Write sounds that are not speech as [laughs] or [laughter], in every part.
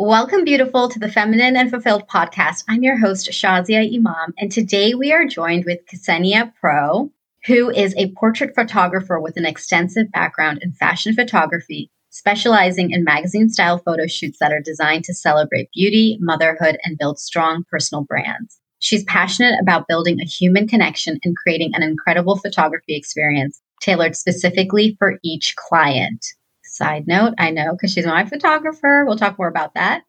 Welcome, beautiful, to the Feminine and Fulfilled podcast. I'm your host, Shazia Imam, and today we are joined with Ksenia Pro, who is a portrait photographer with an extensive background in fashion photography, specializing in magazine style photo shoots that are designed to celebrate beauty, motherhood, and build strong personal brands. She's passionate about building a human connection and creating an incredible photography experience tailored specifically for each client. Side note, I know because she's my photographer. We'll talk more about that.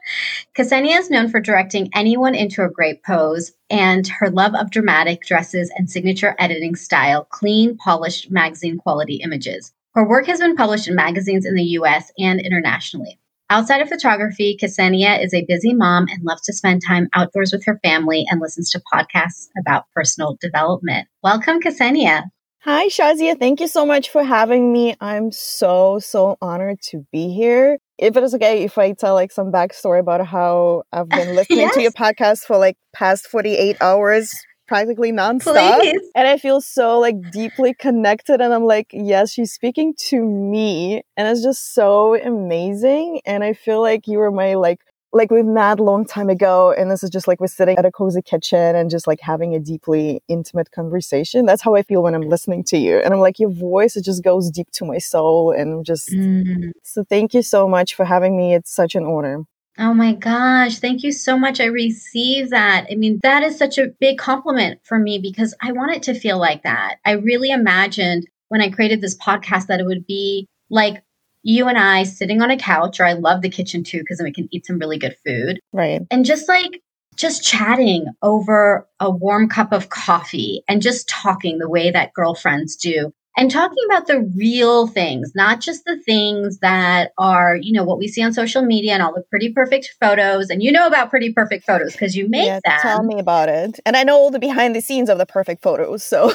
[laughs] Ksenia is known for directing anyone into a great pose, and her love of dramatic dresses and signature editing style, clean, polished magazine quality images. Her work has been published in magazines in the US and internationally. Outside of photography, Ksenia is a busy mom and loves to spend time outdoors with her family and listens to podcasts about personal development. Welcome, Ksenia. Hi, Shazia. Thank you so much for having me. I'm so, so honored to be here. If it is okay if I tell like some backstory about how I've been [laughs] listening yes. to your podcast for like past 48 hours, practically nonstop. Please. And I feel so like deeply connected. And I'm like, yes, she's speaking to me. And it's just so amazing. And I feel like you were my like like we've met a long time ago and this is just like we're sitting at a cozy kitchen and just like having a deeply intimate conversation that's how i feel when i'm listening to you and i'm like your voice it just goes deep to my soul and just mm. so thank you so much for having me it's such an honor Oh my gosh, thank you so much. I receive that. I mean, that is such a big compliment for me because I want it to feel like that. I really imagined when I created this podcast that it would be like you and I sitting on a couch, or I love the kitchen too, because then we can eat some really good food. Right. And just like, just chatting over a warm cup of coffee and just talking the way that girlfriends do and talking about the real things, not just the things that are, you know, what we see on social media and all the pretty perfect photos. And you know about pretty perfect photos because you make yeah, them. Tell me about it. And I know all the behind the scenes of the perfect photos. So,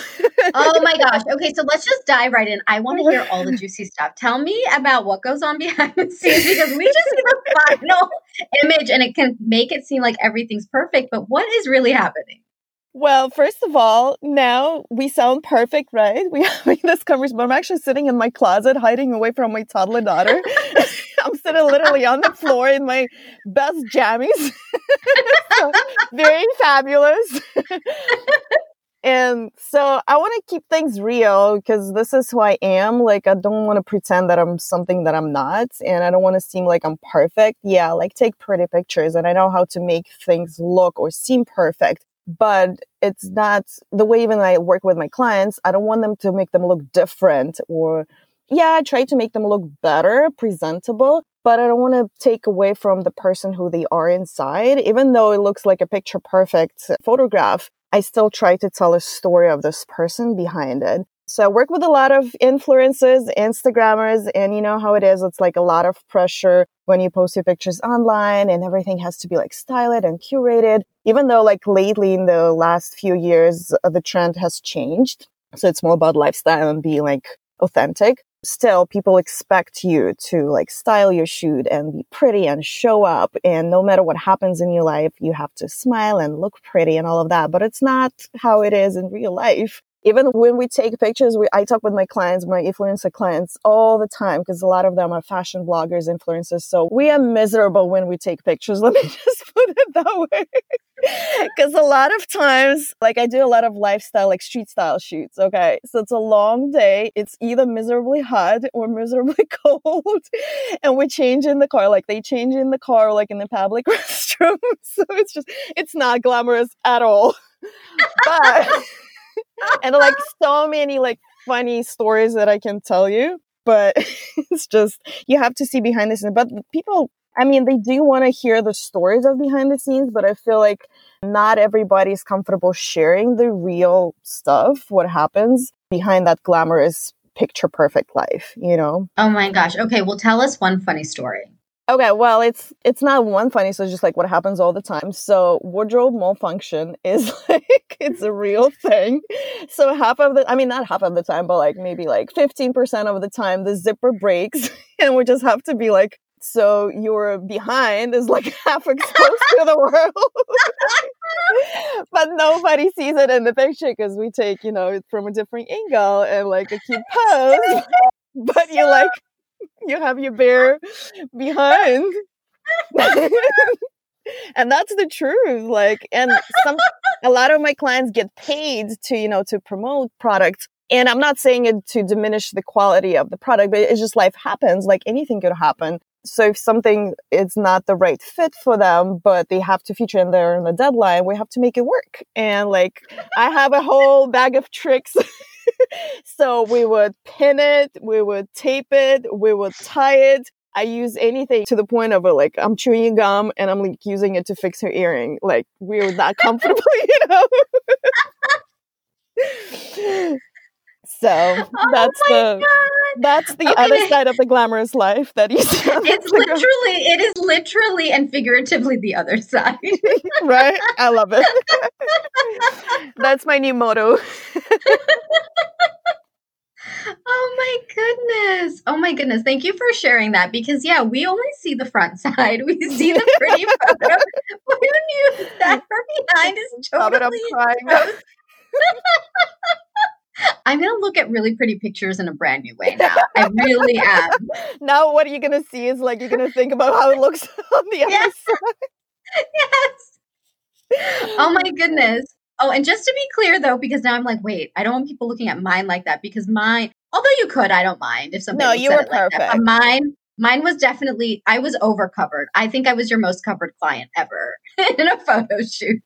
oh my gosh. [laughs] Okay. So let's just dive right in. I want to hear all the [laughs] juicy stuff. Tell me about what goes on behind the scenes because we just see the final [laughs] image and it can make it seem like everything's perfect. But what is really happening? Well, first of all, now we sound perfect, right? We [laughs] having this conversation, but I'm actually sitting in my closet, hiding away from my toddler daughter. [laughs] I'm sitting literally on the floor in my best jammies. [laughs] so, very fabulous. and so I want to keep things real because this is who I am. Like, I don't want to pretend that I'm something that I'm not, and I don't want to seem like I'm perfect. Yeah, like take pretty pictures, and I know how to make things look or seem perfect but it's not the way even I work with my clients. I don't want them to make them look different or yeah, I try to make them look better, presentable, but I don't want to take away from the person who they are inside. Even though it looks like a picture perfect photograph, I still try to tell a story of this person behind it. So I work with a lot of influencers, Instagrammers, and you know how it is. It's like a lot of pressure when you post your pictures online and everything has to be like styled and curated. Even though like lately in the last few years, uh, the trend has changed. So it's more about lifestyle and being like authentic. Still, people expect you to like style your shoot and be pretty and show up. And no matter what happens in your life, you have to smile and look pretty and all of that. But it's not how it is in real life even when we take pictures, we, I talk with my clients, my influencer clients all the time because a lot of them are fashion bloggers, influencers. So we are miserable when we take pictures. [laughs] Let me just put it that way. [laughs] Because a lot of times, like I do a lot of lifestyle, like street style shoots. Okay. So it's a long day. It's either miserably hot or miserably [laughs] cold. and we change in the car. Like they change in the car, like in the public restroom. so it's just, it's not glamorous at all. but and like so many like funny stories that I can tell you, but [laughs] it's just you have to see behind the scenes. But people, I mean, they do want to hear the stories of behind the scenes, but I feel like not everybody is comfortable sharing the real stuff, what happens behind that glamorous picture perfect life, you know? Oh my gosh. Okay, well tell us one funny story. Okay, well, it's it's not one funny, so it's just like what happens all the time. So wardrobe malfunction [laughs] is like it's a real thing. So half of the, I mean, not half of the time, but like maybe like fifteen percent of the time, the zipper breaks, [laughs] and we just have to be like, so your behind is like [laughs] half exposed to the world, but nobody sees it in the picture because we take you know from a different angle and like a cute pose. But you like you have your bare behind. [laughs] and that's the truth. Like, and some, a lot of my clients get paid to, you know, to promote products. And I'm not saying it to diminish the quality of the product, but it's just life happens. Like anything could happen. So if something is not the right fit for them, but they have to feature in there in the deadline, we have to make it work. And like, I have a whole bag of tricks. [laughs] so we would pin it, we would tape it, we would tie it. I use anything to the point of like I'm chewing gum and I'm like using it to fix her earring. Like we're that comfortable, [laughs] you know. so oh that's the God. that's the okay. other side of the glamorous life that you see. It's literally it is literally and figuratively the other side. [laughs] right? I love it. [laughs] that's my new motto. Oh my goodness. Oh my goodness. Thank you for sharing that because yeah, we only see the front [laughs] side. We see the pretty [laughs] photo. Who knew that her behind is [laughs] totally I'm gonna look at really pretty pictures in a brand new way now. I really am. Now what are you gonna see is like you're gonna think about how it looks on the yes. other side. yes. Oh my goodness. Oh, and just to be clear though, because now I'm like, wait, I don't want people looking at mine like that because mine, although you could, I don't mind if somebody. No, you were perfect. Like mine, mine was definitely. I was over covered. I think I was your most covered client ever [laughs] in a photo shoot.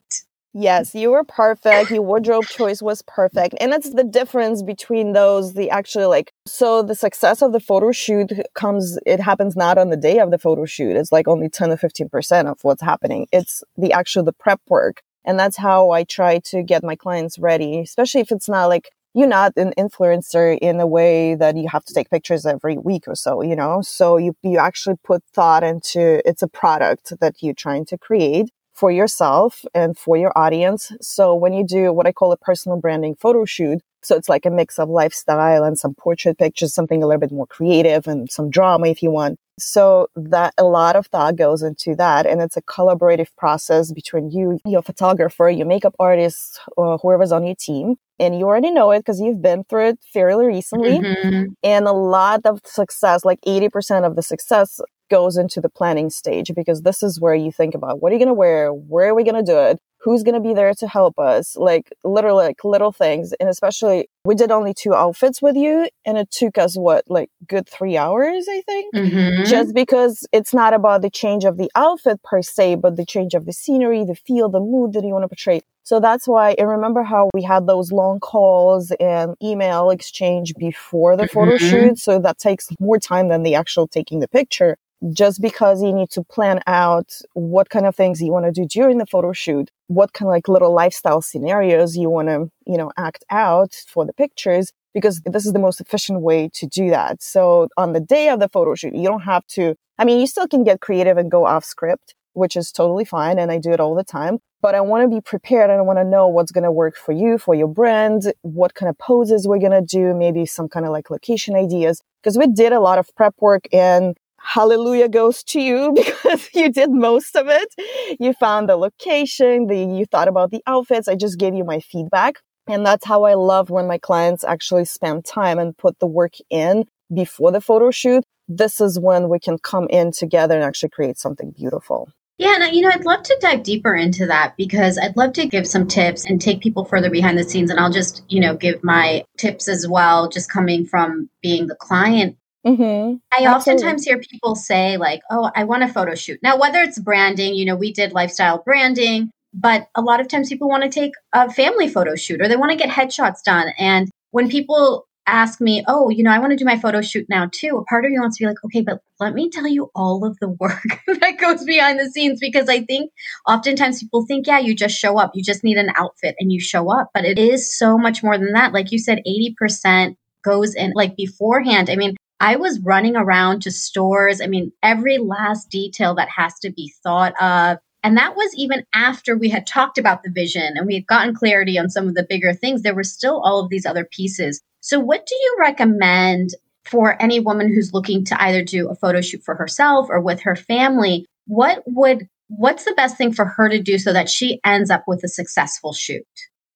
Yes, you were perfect. Your wardrobe choice was perfect. And that's the difference between those, the actually like, so the success of the photo shoot comes, it happens not on the day of the photo shoot. It's like only 10 to 15% of what's happening. It's the actual, the prep work and that's how I try to get my clients ready, especially if it's not like you're not an influencer in a way that you have to take pictures every week or so, you know? So you, you actually put thought into it's a product that you're trying to create for yourself and for your audience. So when you do what I call a personal branding photo shoot, so it's like a mix of lifestyle and some portrait pictures, something a little bit more creative and some drama if you want. So that a lot of thought goes into that. And it's a collaborative process between you, your photographer, your makeup artist, or whoever's on your team. And you already know it because you've been through it fairly recently. Mm-hmm. And a lot of success, like 80% of the success goes into the planning stage because this is where you think about what are you going to wear? Where are we going to do it? who's going to be there to help us like literally like little things and especially we did only two outfits with you and it took us what like good three hours i think mm-hmm. just because it's not about the change of the outfit per se but the change of the scenery the feel the mood that you want to portray so that's why and remember how we had those long calls and email exchange before the photo mm-hmm. shoot so that takes more time than the actual taking the picture just because you need to plan out what kind of things you want to do during the photo shoot, what kind of like little lifestyle scenarios you want to, you know, act out for the pictures, because this is the most efficient way to do that. So on the day of the photo shoot, you don't have to, I mean, you still can get creative and go off script, which is totally fine. And I do it all the time, but I want to be prepared and I want to know what's going to work for you, for your brand, what kind of poses we're going to do, maybe some kind of like location ideas. Because we did a lot of prep work and hallelujah goes to you [laughs] because you did most of it. You found the location, the, you thought about the outfits. I just gave you my feedback. And that's how I love when my clients actually spend time and put the work in before the photo shoot. This is when we can come in together and actually create something beautiful. Yeah, and you know, I'd love to dive deeper into that because I'd love to give some tips and take people further behind the scenes. And I'll just, you know, give my tips as well, just coming from being the client Mm-hmm. I Absolutely. oftentimes hear people say, like, oh, I want a photo shoot. Now, whether it's branding, you know, we did lifestyle branding, but a lot of times people want to take a family photo shoot or they want to get headshots done. And when people ask me, oh, you know, I want to do my photo shoot now too, a part of me wants to be like, okay, but let me tell you all of the work [laughs] that goes behind the scenes because I think oftentimes people think, yeah, you just show up, you just need an outfit and you show up. But it is so much more than that. Like you said, 80% goes in like beforehand. I mean, I was running around to stores. I mean, every last detail that has to be thought of. And that was even after we had talked about the vision and we had gotten clarity on some of the bigger things. There were still all of these other pieces. So, what do you recommend for any woman who's looking to either do a photo shoot for herself or with her family? What would what's the best thing for her to do so that she ends up with a successful shoot?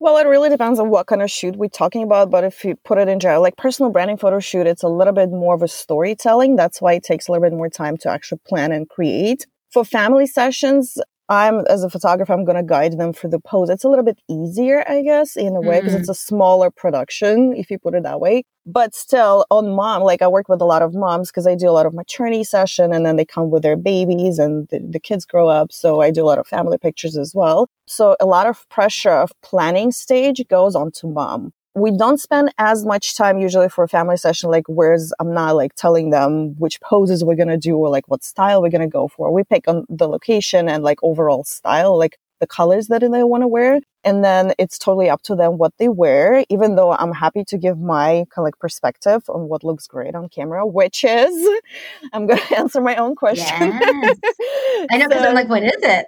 Well, it really depends on what kind of shoot we're talking about. But if you put it in general, like personal branding photo shoot, it's a little bit more of a storytelling. That's why it takes a little bit more time to actually plan and create. For family sessions, I'm as a photographer, I'm going to guide them through the pose. It's a little bit easier, I guess, in a way, because mm. it's a smaller production, if you put it that way. But still, on mom, like I work with a lot of moms because I do a lot of maternity session, and then they come with their babies, and the, the kids grow up. So I do a lot of family pictures as well. So a lot of pressure of planning stage goes onto mom we don't spend as much time usually for a family session like whereas i'm not like telling them which poses we're going to do or like what style we're going to go for. We pick on the location and like overall style. Like the colors that they want to wear. And then it's totally up to them what they wear, even though I'm happy to give my kind of like perspective on what looks great on camera, which is [laughs] I'm going [laughs] to answer my own question. Yes. I know because [laughs] so, I'm like, what is it?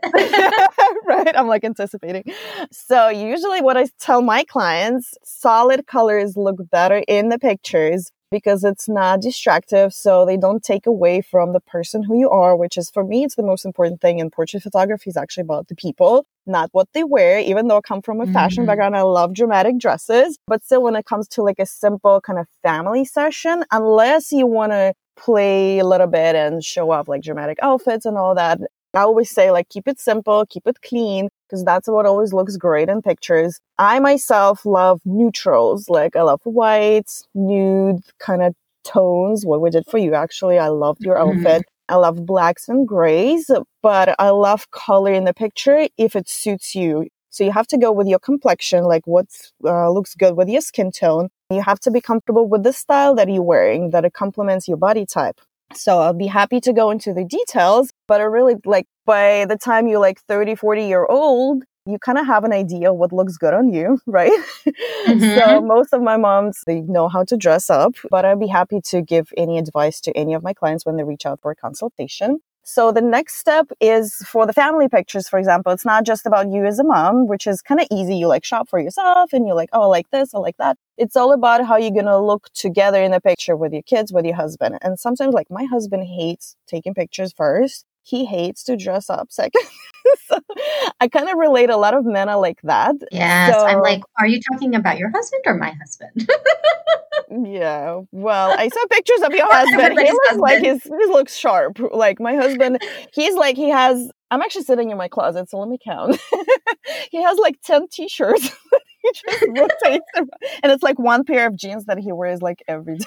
right. I'm like anticipating. So usually what I tell my clients, solid colors look better in the pictures because it's not distractive. So they don't take away from the person who you are, which is for me, it's the most important thing in portrait photography is actually about the people, not what they wear. Even though I come from a fashion mm-hmm. background, I love dramatic dresses. But still, when it comes to like a simple kind of family session, unless you want to play a little bit and show off like dramatic outfits and all that, I always say like keep it simple, keep it clean, because that's what always looks great in pictures. I myself love neutrals. Like I love whites, nude kind of tones. What we did for you actually. I loved your mm-hmm. outfit. I love blacks and grays, but I love color in the picture if it suits you. So you have to go with your complexion, like what uh, looks good with your skin tone. You have to be comfortable with the style that you're wearing, that it complements your body type. So I'll be happy to go into the details, but I really like by the time you're like 30, 40 year old, you kind of have an idea what looks good on you, [laughs] right? Mm-hmm. so most of my moms, they know how to dress up, but I'd be happy to give any advice to any of my clients when they reach out for a consultation. So the next step is for the family pictures, for example. It's not just about you as a mom, which is kind of easy. You like shop for yourself and you're like, oh, I like this, I like that. It's all about how you're going to look together in the picture with your kids, with your husband. And sometimes like my husband hates taking pictures first. He hates to dress up second. [laughs] so I kind of relate a lot of men are like that. Yes. So, I'm like, are you talking about your husband or my husband? [laughs] Yeah. Well, I saw pictures of your husband. he looks husband. like his he looks sharp. Like my husband, he's like he has I'm actually sitting in my closet, so let me count. [laughs] he has like 10 t-shirts. he just rotates around. And it's like one pair of jeans that he wears like every day.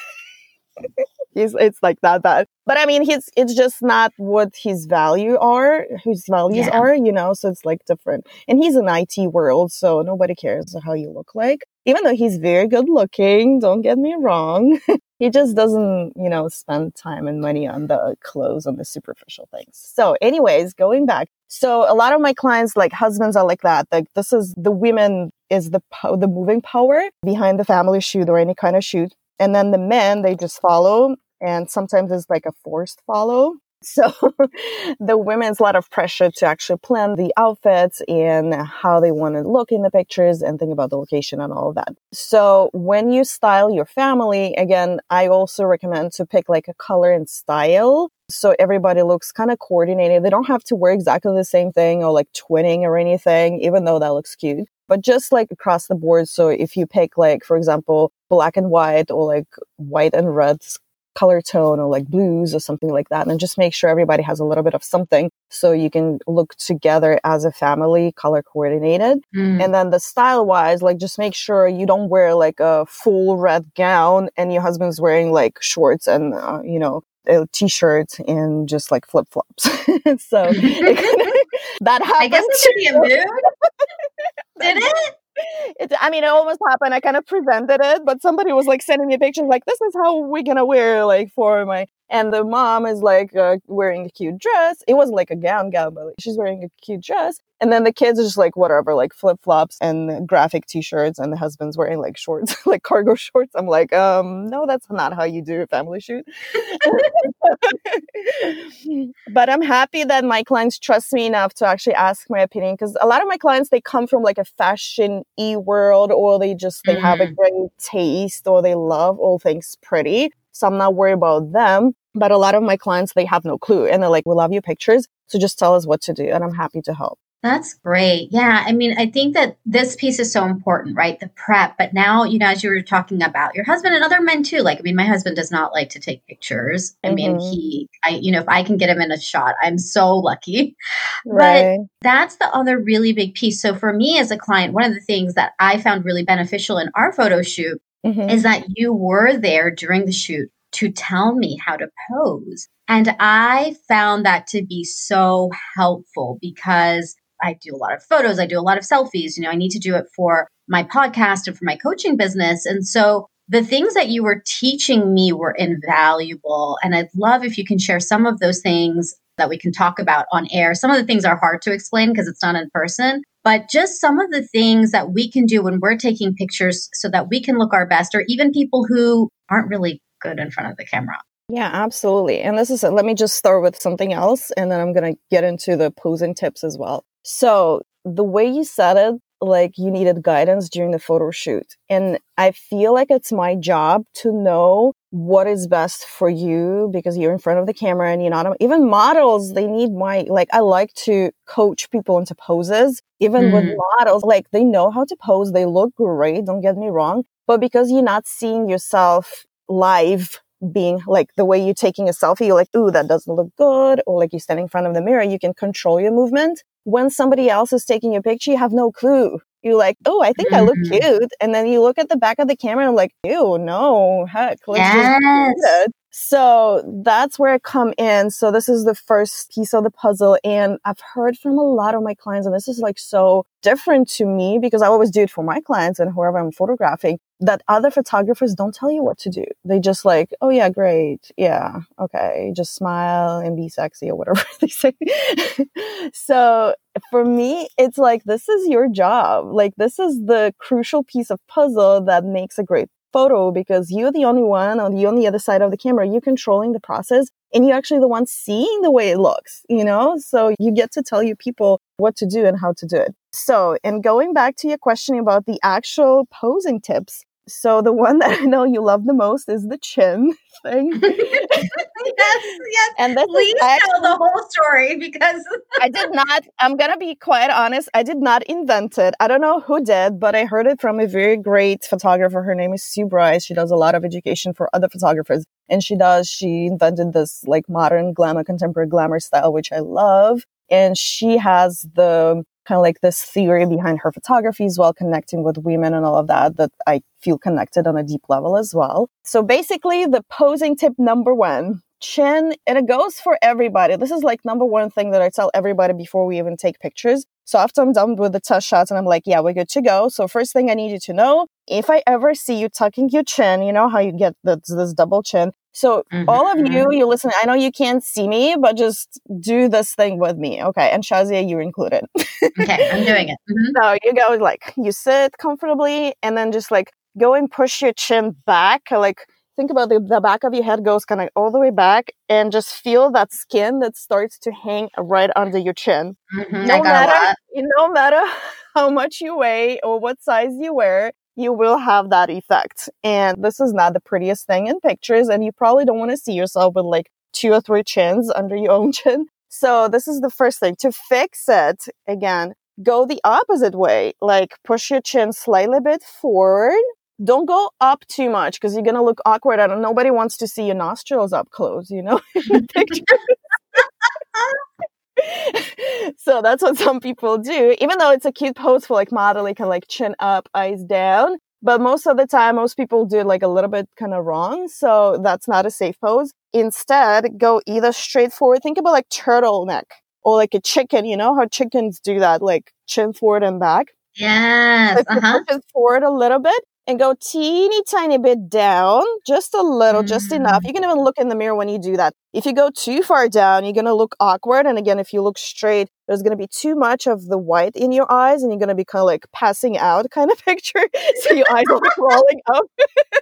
He's it's like that bad. But I mean, he's it's just not what his value are, whose values yeah. are, you know. So it's like different. And he's an IT world, so nobody cares how you look like. Even though he's very good looking, don't get me wrong. [laughs] he just doesn't, you know, spend time and money on the clothes, on the superficial things. So, anyways, going back. So a lot of my clients, like husbands, are like that. Like this is the women is the po- the moving power behind the family shoot or any kind of shoot and then the men, they just follow. And sometimes it's like a forced follow. So [laughs] the women's a lot of pressure to actually plan the outfits and how they want to look in the pictures and think about the location and all of that. So when you style your family, again, I also recommend to pick like a color and style. So everybody looks kind of coordinated. They don't have to wear exactly the same thing or like twinning or anything, even though that looks cute but just like across the board. So if you pick like, for example, black and white or like white and red color tone or like blues or something like that, and just make sure everybody has a little bit of something so you can look together as a family, color coordinated. Mm. And then the style wise, like just make sure you don't wear like a full red gown and your husband's wearing like shorts and, uh, you know, a t-shirt and just like flip flops. [laughs] so [laughs] that happens. I guess it should be a mood. [laughs] Did it? It, I mean, it almost happened. I kind of prevented it, but somebody was like sending me pictures, like, this is how we're gonna wear, like, for my. And the mom is like uh, wearing a cute dress. It wasn't like a gown, gown, but like, she's wearing a cute dress. And then the kids are just like whatever, like flip flops and graphic t-shirts, and the husband's wearing like shorts, [laughs] like cargo shorts. I'm like, um, no, that's not how you do a family shoot. [laughs] but I'm happy that my clients trust me enough to actually ask my opinion because a lot of my clients they come from like a fashion e world, or they just they mm. have a mm. great taste, or they love all things pretty. So I'm not worried about them. But a lot of my clients, they have no clue. And they're like, we love your pictures. So just tell us what to do. And I'm happy to help. That's great. Yeah. I mean, I think that this piece is so important, right? The prep. But now, you know, as you were talking about your husband and other men too, like, I mean, my husband does not like to take pictures. I mm-hmm. mean, he, I, you know, if I can get him in a shot, I'm so lucky. [laughs] Right. But that's the other really big piece. So for me as a client, one of the things that I found really beneficial in our photo shoot mm-hmm. is that you were there during the shoot to tell me how to pose. And I found that to be so helpful because I do a lot of photos, I do a lot of selfies. You know, I need to do it for my podcast and for my coaching business. And so the things that you were teaching me were invaluable. And I'd love if you can share some of those things that we can talk about on air. Some of the things are hard to explain because it's not in person, but just some of the things that we can do when we're taking pictures so that we can look our best, or even people who aren't really good in front of the camera. Yeah, absolutely. And this is, let me just start with something else and then I'm going to get into the posing tips as well. So the way you said it, like you needed guidance during the photo shoot. And I feel like it's my job to know what is best for you because you're in front of the camera and you're not even models they need my like i like to coach people into poses even mm. with models like they know how to pose they look great don't get me wrong but because you're not seeing yourself live being like the way you're taking a selfie, you're like, ooh, that doesn't look good. Or like you stand in front of the mirror, you can control your movement when somebody else is taking a picture, you have no clue. You're like, oh, I think mm-hmm. I look mm-hmm. cute. And then you look at the back of the camera and I'm like, ew, no, heck, let's yes. just. So that's where I come in. So this is the first piece of the puzzle. And I've heard from a lot of my clients, and this is like so different to me because I always do it for my clients and whoever I'm photographing that other photographers don't tell you what to do. They just like, oh yeah, great. Yeah. Okay. Just smile and be sexy or whatever [laughs] they say. so for me, it's like, this is your job. Like this is the crucial piece of puzzle that makes a great photo because you're the only one on the on the other side of the camera. You're controlling the process and you're actually the one seeing the way it looks, you know? So you get to tell your people what to do and how to do it. So, in going back to your question about the actual posing tips, so the one [laughs] that I know you love the most is the chin [laughs] thing. [laughs] yes, yes. And this please actually, tell the whole story because I did not. I'm gonna be quite honest. I did not invent it. I don't know who did, but I heard it from a very great photographer. Her name is Sue Bryce. She does a lot of education for other photographers, and she does. She invented this like modern glamour, contemporary glamour style, which I love. And she has the kind of like this theory behind her photography as well, connecting with women and all of that, that I feel connected on a deep level as well. So basically, the posing tip number one chin, and it goes for everybody. This is like number one thing that I tell everybody before we even take pictures. So after I'm done with the test shots and I'm like, yeah, we're good to go. So first thing I need you to know, if I ever see you tucking your chin, you know how you get this, this double chin. So mm-hmm. all of you, mm-hmm. you listen, I know you can't see me, but just do this thing with me. Okay. And Shazia, you're included. okay. I'm doing it. Mm-hmm. So you go like, you sit comfortably and then just like go and push your chin back. Like think about the, the back of your head goes kind of all the way back and just feel that skin that starts to hang right under your chin. Mm-hmm. No matter, [laughs] no matter [laughs] how much you weigh or what size you wear, you will have that effect. And this is not the prettiest thing in pictures. And you probably don't want to see yourself with like two or three chins under your own [laughs] chin. So this is the first thing to fix it. Again, go the opposite way. Like push your chin slightly bit forward. Don't go up too much because you're going to look awkward and nobody wants to see your nostrils up close, you know, [laughs] [laughs] [laughs] so that's what some people do. Even though it's a cute pose for like modeling, kind of like chin up, eyes down. But most of the time, most people do it like a little bit kind of wrong. So that's not a safe pose. Instead, go either straight forward. Think about like turtleneck or like a chicken. You know how chickens do that, like chin forward and back. Yes. Like uh-huh. forward a little bit and go teeny tiny bit down, just a little, mm. just enough. You can even look in the mirror when you do that. If you go too far down, you're going to look awkward. And again, if you look straight, there's going to be too much of the white in your eyes and you're going to be kind of like passing out [laughs] kind of picture. [laughs] so your eyes are rolling up.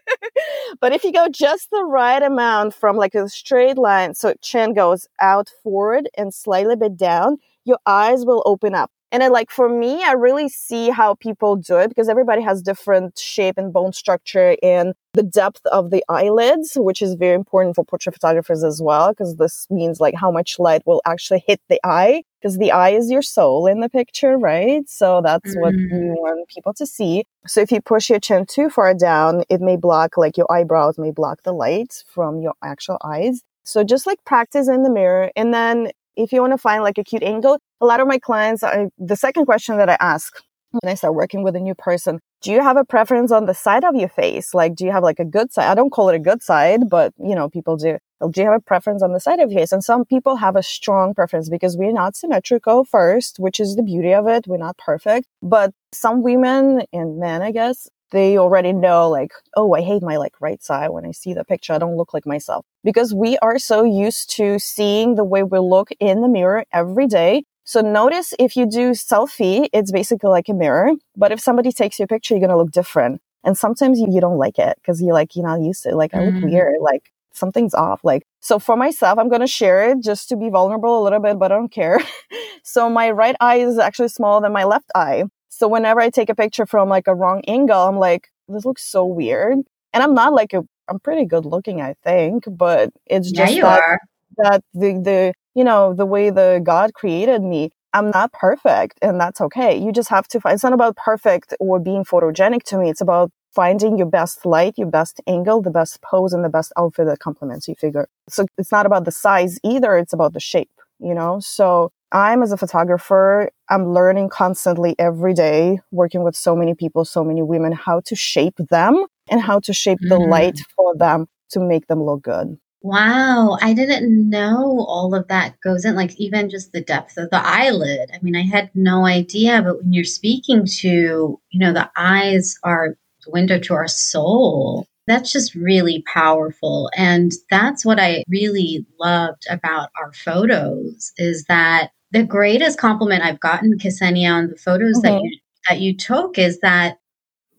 [laughs] but if you go just the right amount from like a straight line, so chin goes out forward and slightly bit down, your eyes will open up. And then, like for me, I really see how people do it because everybody has different shape and bone structure and the depth of the eyelids, which is very important for portrait photographers as well, because this means like how much light will actually hit the eye. because the eye is your soul in the picture, right? So that's mm-hmm. what we want people to see. So if you push your chin too far down, it may block, like your eyebrows may block the light from your actual eyes. So just like practice in the mirror. And then if you want to find like a cute angle, a lot of my clients, I, the second question that I ask when I start working with a new person, do you have a preference on the side of your face? Like, do you have like a good side? I don't call it a good side, but you know, people do. Do you have a preference on the side of your face? And some people have a strong preference because we're not symmetrical first, which is the beauty of it. We're not perfect, but some women and men, I guess, they already know like, oh, I hate my like right side. When I see the picture, I don't look like myself because we are so used to seeing the way we look in the mirror every day so notice if you do selfie, it's basically like a mirror. But if somebody takes your picture, you're going to look different. And sometimes you, you don't like it because you're like, you're not used to it. Like, I look mm-hmm. weird. Like, something's off. Like, so for myself, I'm going to share it just to be vulnerable a little bit, but I don't care. [laughs] so my right eye is actually smaller than my left eye. So whenever I take a picture from like a wrong angle, I'm like, this looks so weird. And I'm not like a, I'm pretty good looking, I think, but it's just yeah, that, are. that the, the, you know, the way the God created me. I'm not perfect and that's okay. You just have to find, it's not about perfect or being photogenic to me. It's about finding your best light, your best angle, the best pose and the best outfit that complements your figure. So it's not about the size either. It's about the shape, you know? So I'm as a photographer, I'm learning constantly every day, working with so many people, so many women, how to shape them and how to shape mm. the light for them to make them look good. Wow, I didn't know all of that goes in, like even just the depth of the eyelid. I mean, I had no idea, but when you're speaking to, you know, the eyes are the window to our soul. That's just really powerful. And that's what I really loved about our photos is that the greatest compliment I've gotten, Ksenia, on the photos mm-hmm. that you that you took is that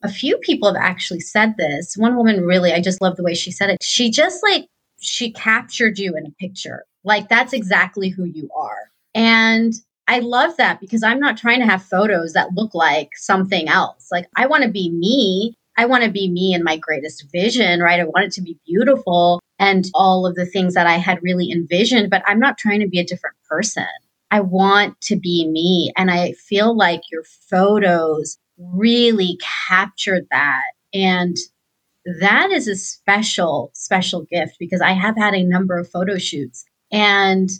a few people have actually said this. One woman really, I just love the way she said it. She just like she captured you in a picture. Like that's exactly who you are. And I love that because I'm not trying to have photos that look like something else. Like I want to be me. I want to be me in my greatest vision, right? I want it to be beautiful and all of the things that I had really envisioned, but I'm not trying to be a different person. I want to be me. And I feel like your photos really captured that. And that is a special, special gift because I have had a number of photo shoots and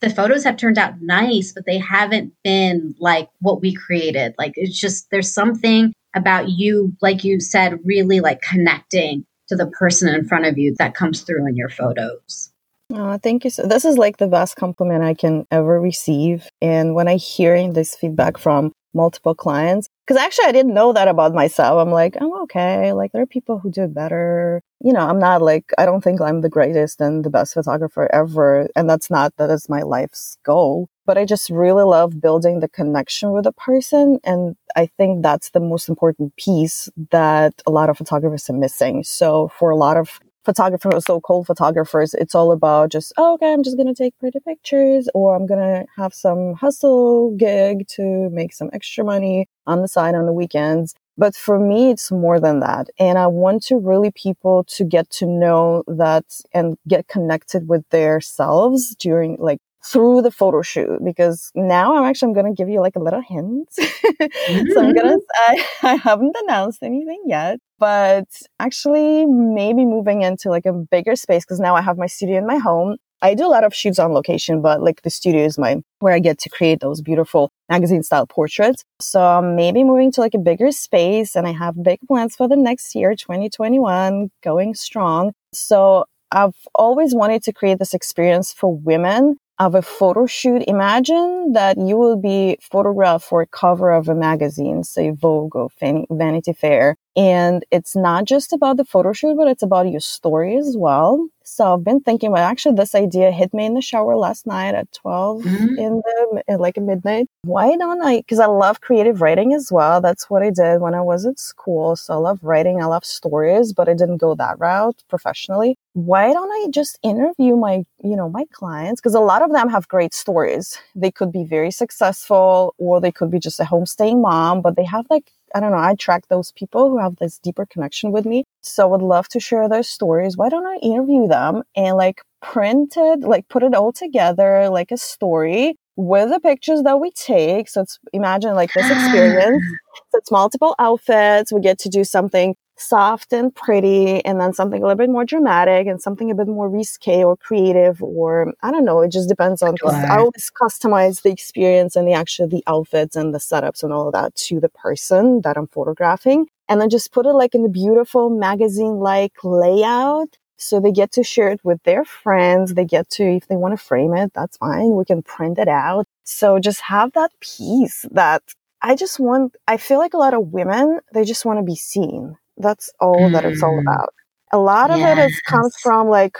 the photos have turned out nice, but they haven't been like what we created. Like it's just, there's something about you, like you said, really like connecting to the person in front of you that comes through in your photos. Oh, thank you. So this is like the best compliment I can ever receive. And when I hearing this feedback from multiple clients, because actually I didn't know that about myself. I'm like, I'm okay. Like there are people who do better. You know, I'm not like, I don't think I'm the greatest and the best photographer ever. And that's not, that is my life's goal. But I just really love building the connection with a person. And I think that's the most important piece that a lot of photographers are missing. So for a lot of photographers, so-called photographers, it's all about just, oh, okay, I'm just going to take pretty pictures or I'm going to have some hustle gig to make some extra money on the side on the weekends. But for me, it's more than that. And I want to really people to get to know that and get connected with their selves during like through the photo shoot because now I'm actually I'm gonna give you like a little hint. mm-hmm. [laughs] so I'm gonna mm-hmm. I, [laughs] I haven't announced anything yet, but actually maybe moving into like a bigger space because now I have my studio in my home. I do a lot of shoots on location, but like the studio is my where I get to create those beautiful magazine style portraits. So I'm maybe moving to like a bigger space and I have big plans for the next year, 2021, going strong. So I've always wanted to create this experience for women of a photo shoot. Imagine that you will be photographed for a cover of a magazine, say Vogue or Vanity Fair. And it's not just about the photo shoot, but it's about your story as well. So I've been thinking about actually this idea hit me in the shower last night at 12 mm-hmm. in the in like midnight. Why don't I? Because I love creative writing as well. That's what I did when I was at school. So I love writing. I love stories, but I didn't go that route professionally. Why don't I just interview my, you know, my clients? Because a lot of them have great stories. They could be very successful or they could be just a homestaying mom, but they have like I don't know, I track those people who have this deeper connection with me. So I would love to share those stories. Why don't I interview them and like print it, like put it all together like a story with the pictures that we take. So it's imagine like this experience. [gasps] so it's multiple outfits. We get to do something soft and pretty and then something a little bit more dramatic and something a bit more risque or creative or I don't know. It just depends on sure. I always customize the experience and the actual the outfits and the setups and all of that to the person that I'm photographing. And then just put it like in a beautiful magazine like layout so they get to share it with their friends. They get to, if they want to frame it, that's fine. We can print it out. So just have that piece that I just want, I feel like a lot of women, they just want to be seen. That's all mm. that it's all mm. about. A lot of yes. it is, comes from like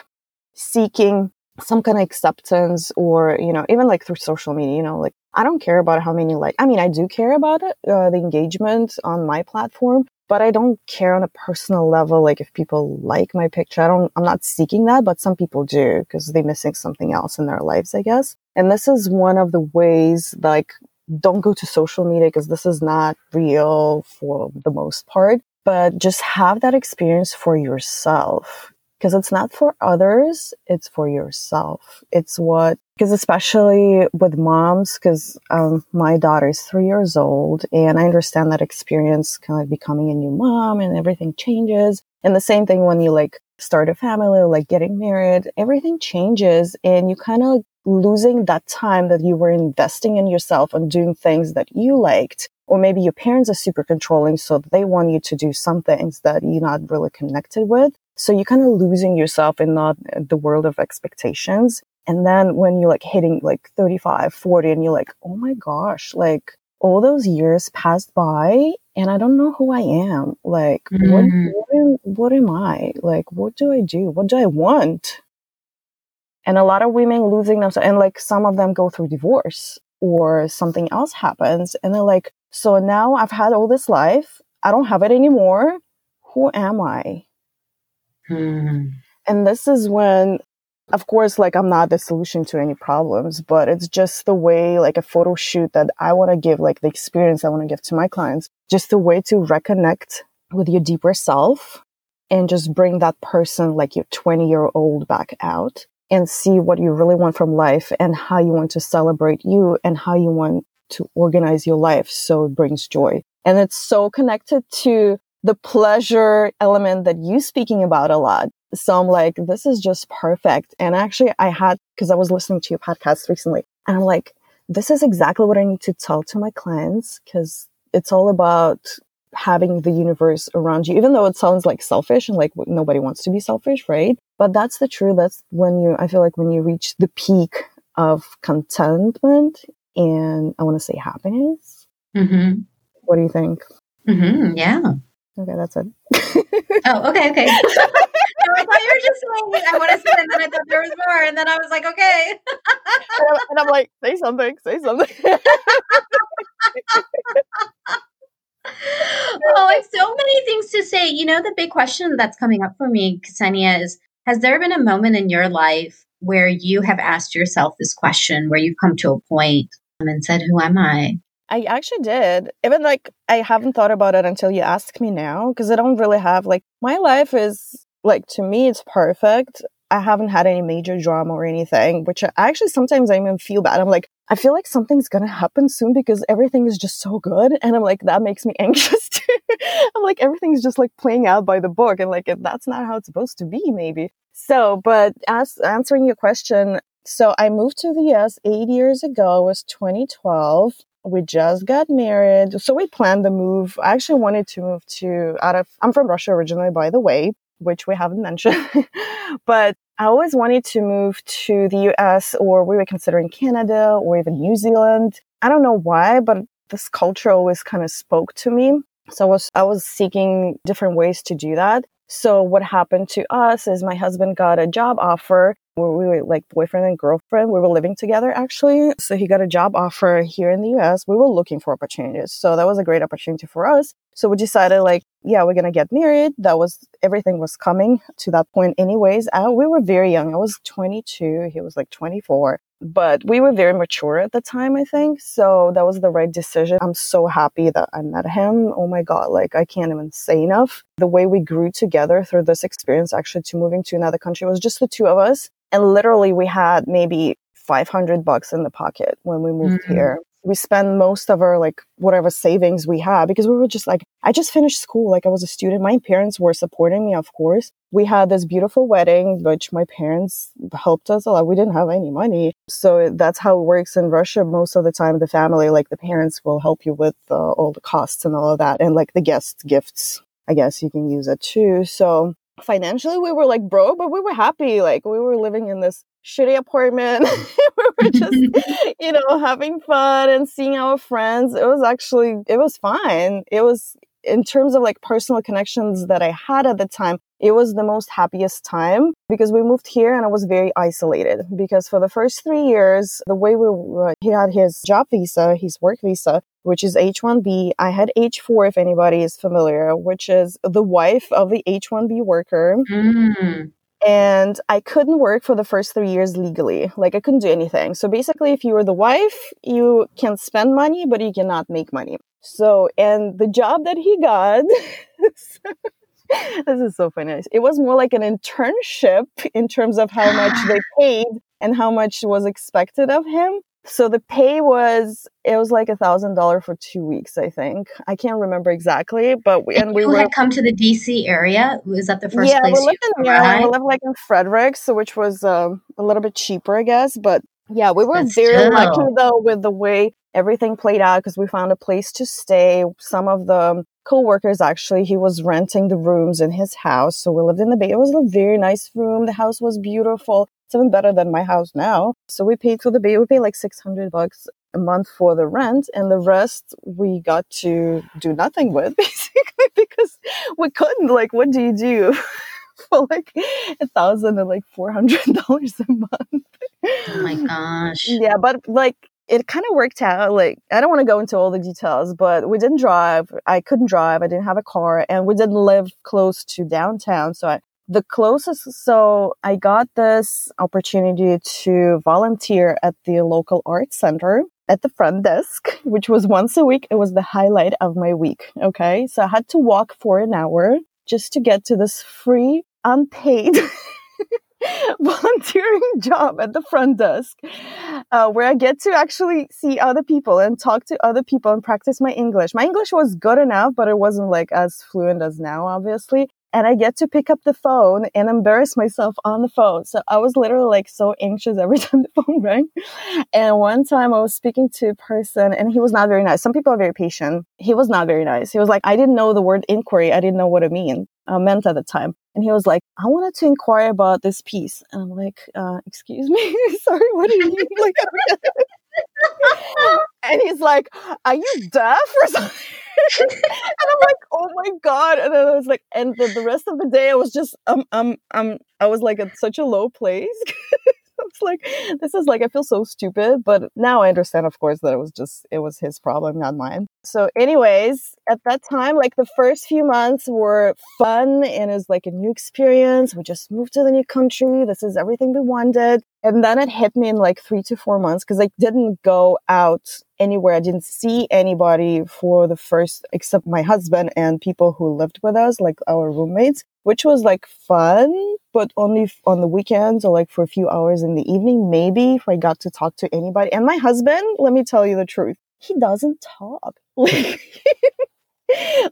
seeking some kind of acceptance or, you know, even like through social media, you know, like I don't care about how many like, I mean, I do care about it, uh, the engagement on my platform, but I don't care on a personal level. Like if people like my picture, I don't, I'm not seeking that, but some people do because they're missing something else in their lives, I guess. And this is one of the ways, like, don't go to social media because this is not real for the most part, but just have that experience for yourself because it's not for others, it's for yourself. It's what, because especially with moms, because um, my daughter is three years old and I understand that experience kind of becoming a new mom and everything changes. And the same thing when you like start a family, like getting married, everything changes and you kind of losing that time that you were investing in yourself and doing things that you liked. Or maybe your parents are super controlling, so they want you to do some things that you're not really connected with. So you're kind of losing yourself in not the world of expectations. And then when you're like hitting like 35, 40 and you're like, oh my gosh, like all those years passed by and I don't know who I am. Like, mm-hmm. what, what, am, what am I? Like, what do I do? What do I want? And a lot of women losing themselves and like some of them go through divorce or something else happens. And they're like, so now I've had all this life. I don't have it anymore. Who am I? Mm. And this is when, of course, like I'm not the solution to any problems, but it's just the way, like a photo shoot that I want to give, like the experience I want to give to my clients, just a way to reconnect with your deeper self and just bring that person, like your 20 year old back out and see what you really want from life and how you want to celebrate you and how you want to organize your life so it brings joy. And it's so connected to the pleasure element that you speaking about a lot. So I'm like, this is just perfect. And actually I had, cause I was listening to your podcast recently and I'm like, this is exactly what I need to tell to my clients because it's all about having the universe around you, even though it sounds like selfish and like nobody wants to be selfish, right? But that's the truth. That's when you, I feel like when you reach the peak of contentment and I want to say happiness. Mm-hmm. What do you think? Mm-hmm. Yeah. Okay, that's it. oh, okay, okay. [laughs] [laughs] I thought you were just saying I want to say, and then I thought there was more, and then I was like, okay. and, I'm, and I'm like, say something, say something. [laughs] oh, it's so many things to say. You know, the big question that's coming up for me, Ksenia, is has there been a moment in your life where you have asked yourself this question, where you've come to a point um, and said, Who am I? I actually did. Even like I haven't thought about it until you ask me now because I don't really have like my life is like to me it's perfect. I haven't had any major drama or anything, which I actually sometimes I even feel bad. I'm like, I feel like something's gonna happen soon because everything is just so good. And I'm like, that makes me [laughs] anxious too. I'm like, everything's just like playing out by the book. And like, that's not how it's supposed to be, maybe. So, but as answering your question, so I moved to the US eight years ago. It was 2012 we just got married. So we planned the move. I actually wanted to move to out of, I'm from Russia originally, by the way, which we haven't mentioned, [laughs] but I always wanted to move to the US or we were considering Canada or even New Zealand. I don't know why, but this culture always kind of spoke to me. So I was, I was seeking different ways to do that. So what happened to us is my husband got a job offer where we were like boyfriend and girlfriend. We were living together actually. So he got a job offer here in the US. We were looking for opportunities. So that was a great opportunity for us. So we decided like, yeah, we're going to get married. That was, everything was coming to that point anyways. We were very young. I was 22. He was like 24 but we were very mature at the time, I think. So that was the right decision. I'm so happy that I met him. Oh my God, like I can't even say enough. The way we grew together through this experience, actually, to moving to another country was just the two of us. And literally, we had maybe 500 bucks in the pocket when we moved Mm-hmm. here. We spent most of our like whatever savings we had because we were just like, I just finished school. Like I was a student. My parents were supporting me, of course. We had this beautiful wedding, which my parents helped us a lot. We didn't have any money. So that's how it works in Russia. Most of the time, the family, like the parents will help you with uh, all the costs and all of that. And like the guest gifts, I guess you can use it too. So financially we were like broke, but we were happy. Like we were living in this shitty apartment. [laughs] we were just, [laughs] you know, having fun and seeing our friends. It was actually, it was fine. It was, in terms of like personal connections that I had at the time, it was the most happiest time because we moved here and I was very isolated because for the first three years, the way we, uh, he had his job visa, his work visa, which is H1B. I had H4 if anybody is familiar, which is the wife of the H1B worker. Mm. And I couldn't work for the first three years legally. Like I couldn't do anything. So basically, if you were the wife, you can spend money, but you cannot make money. So, and the job that he got, [laughs] this is so funny. It was more like an internship in terms of how much they [gasps] paid and how much was expected of him. So the pay was it was like a thousand dollar for two weeks, I think. I can't remember exactly, but we, And, and we were had come to the DC area. Was that the first yeah, place we lived in yeah, we lived like in Frederick, so which was um, a little bit cheaper, I guess. But yeah, we were But very lucky though with the way everything played out because we found a place to stay. Some of the co-workers actually, he was renting the rooms in his house, so we lived in the bay. It was a very nice room. The house was beautiful. It's even better than my house now. So we paid for the bay. We paid like six hundred bucks a month for the rent, and the rest we got to do nothing with [laughs] basically because we couldn't. Like, what do you do? [laughs] for like a thousand and like four hundred [laughs] dollars a month. Oh my gosh. Yeah, but like it kind of worked out. Like I don't want to go into all the details, but we didn't drive. I couldn't drive. I didn't have a car, and we didn't live close to downtown. So I, the closest, so I got this opportunity to volunteer at the local art center at the front desk, which was once a week. It was the highlight of my week. Okay, so I had to walk for an hour just to get to this free, unpaid. [laughs] volunteering job at the front desk uh, where I get to actually see other people and talk to other people and practice my English. My English was good enough, but it wasn't like as fluent as now, obviously. And I get to pick up the phone and embarrass myself on the phone. So I was literally like so anxious every [laughs] time the phone rang. And one time I was speaking to a person and he was not very nice. Some people are very patient. He was not very nice. He was like, I didn't know the word inquiry. I didn't know what it mean, uh, meant at the time. And he was like, I wanted to inquire about this piece. And I'm like, uh, excuse me? [laughs] Sorry, what do you mean? [laughs] like, and he's like, Are you deaf or something? [laughs] and I'm like, Oh my God. And then I was like, and the, the rest of the day I was just um um um I was like at such a low place. [laughs] It's like, this is like I feel so stupid, but now I understand, of course, that it was just it was his problem, not mine. So, anyways, at that time, like the first few months were fun and it was like a new experience. We just moved to the new country. This is everything we wanted. And then it hit me in like three to four months because I didn't go out anywhere. I didn't see anybody for the first, except my husband and people who lived with us, like our roommates, which was like fun, but only on the weekends or like for a few hours in the evening, maybe if I got to talk to anybody. And my husband, let me tell you the truth, he doesn't talk. [laughs]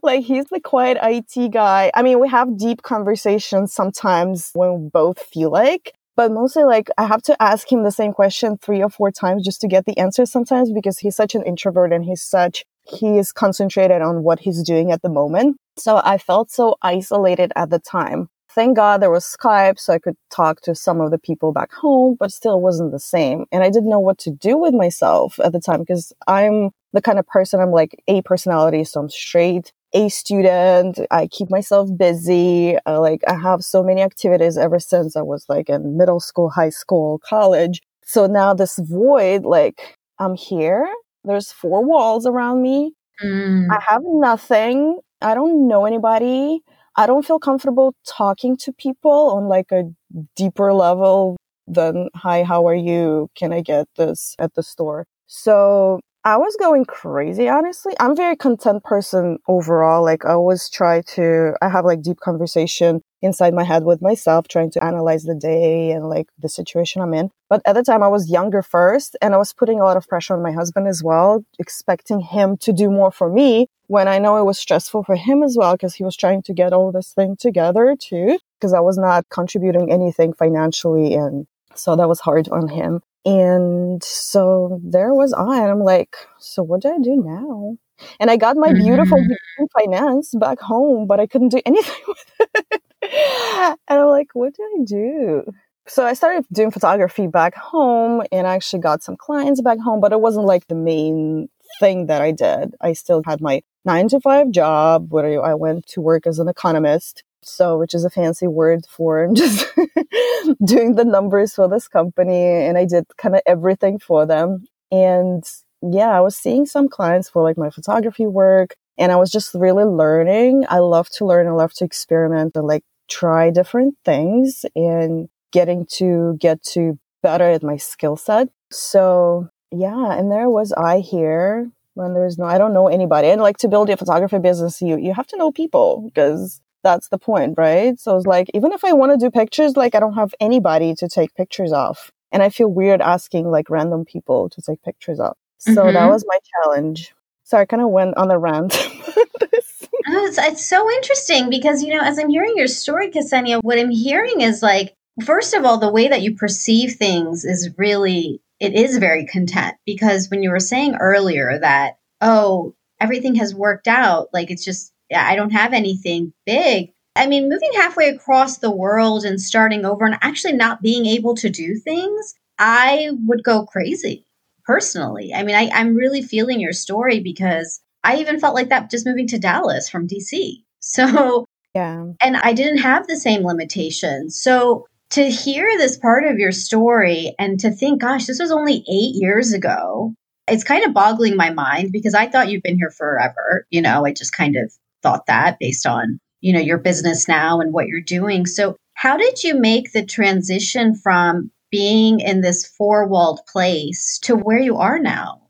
Like, he's the quiet IT guy. I mean, we have deep conversations sometimes when we both feel like, but mostly like I have to ask him the same question three or four times just to get the answer sometimes because he's such an introvert and he's such he is concentrated on what he's doing at the moment. So I felt so isolated at the time. Thank God there was Skype so I could talk to some of the people back home, but still wasn't the same. And I didn't know what to do with myself at the time because I'm the kind of person I'm like A personality, so I'm straight, A student. I keep myself busy. I, like I have so many activities ever since I was like in middle school, high school, college. So now this void, like I'm here. There's four walls around me. Mm. I have nothing. I don't know anybody. I don't feel comfortable talking to people on like a deeper level than, hi, how are you? Can I get this at the store? So I was going crazy, honestly. I'm very content person overall. Like I always try to, I have like deep conversation inside my head with myself, trying to analyze the day and like the situation I'm in. But at the time I was younger first and I was putting a lot of pressure on my husband as well, expecting him to do more for me when I know it was stressful for him as well because he was trying to get all this thing together too, because I was not contributing anything financially. And so that was hard on him. And so there was I, and I'm like, so what do I do now? And I got my mm-hmm. beautiful finance back home, but I couldn't do [laughs] anything with it. and I'm like, what do I do? So I started doing photography back home and I actually got some clients back home, but it wasn't like the main thing that I did. I still had my nine to five job where I went to work as an economist so which is a fancy word for [laughs] just doing the numbers for this company and i did kind of everything for them. And yeah i was seeing some clients for like my photography work and i was just really learning. I love to learn i love to experiment and like try different things and getting to get to better at my skill set. So yeah and there was i here when there's no i don't know anybody. And like to build a photography business you you have to know people because that's the point, right? So it's like, even if I want to do pictures, like I don't have anybody to take pictures of. And I feel weird asking like random people to take pictures of. So mm-hmm. that was my challenge. So I kind of went on a rant. [laughs] oh, it's, it's so interesting because, you know, as I'm hearing your story, Ksenia, what I'm hearing is like, first of all, the way that you perceive things is really, it is very content because when you were saying earlier that, oh, everything has worked out, like it's just I don't have anything big. I mean, moving halfway across the world and starting over and actually not being able to do things, I would go crazy personally. I mean, I, I'm really feeling your story because I even felt like that just moving to Dallas from DC. [laughs] So, yeah. And I didn't have the same limitations. So, to hear this part of your story and to think, gosh, this was only eight years ago, it's kind of boggling my mind because I thought you've been here forever. You know, I just kind of thought that based on, you know, your business now and what you're doing. So, how did you make the transition from being in this four-walled place to where you are now?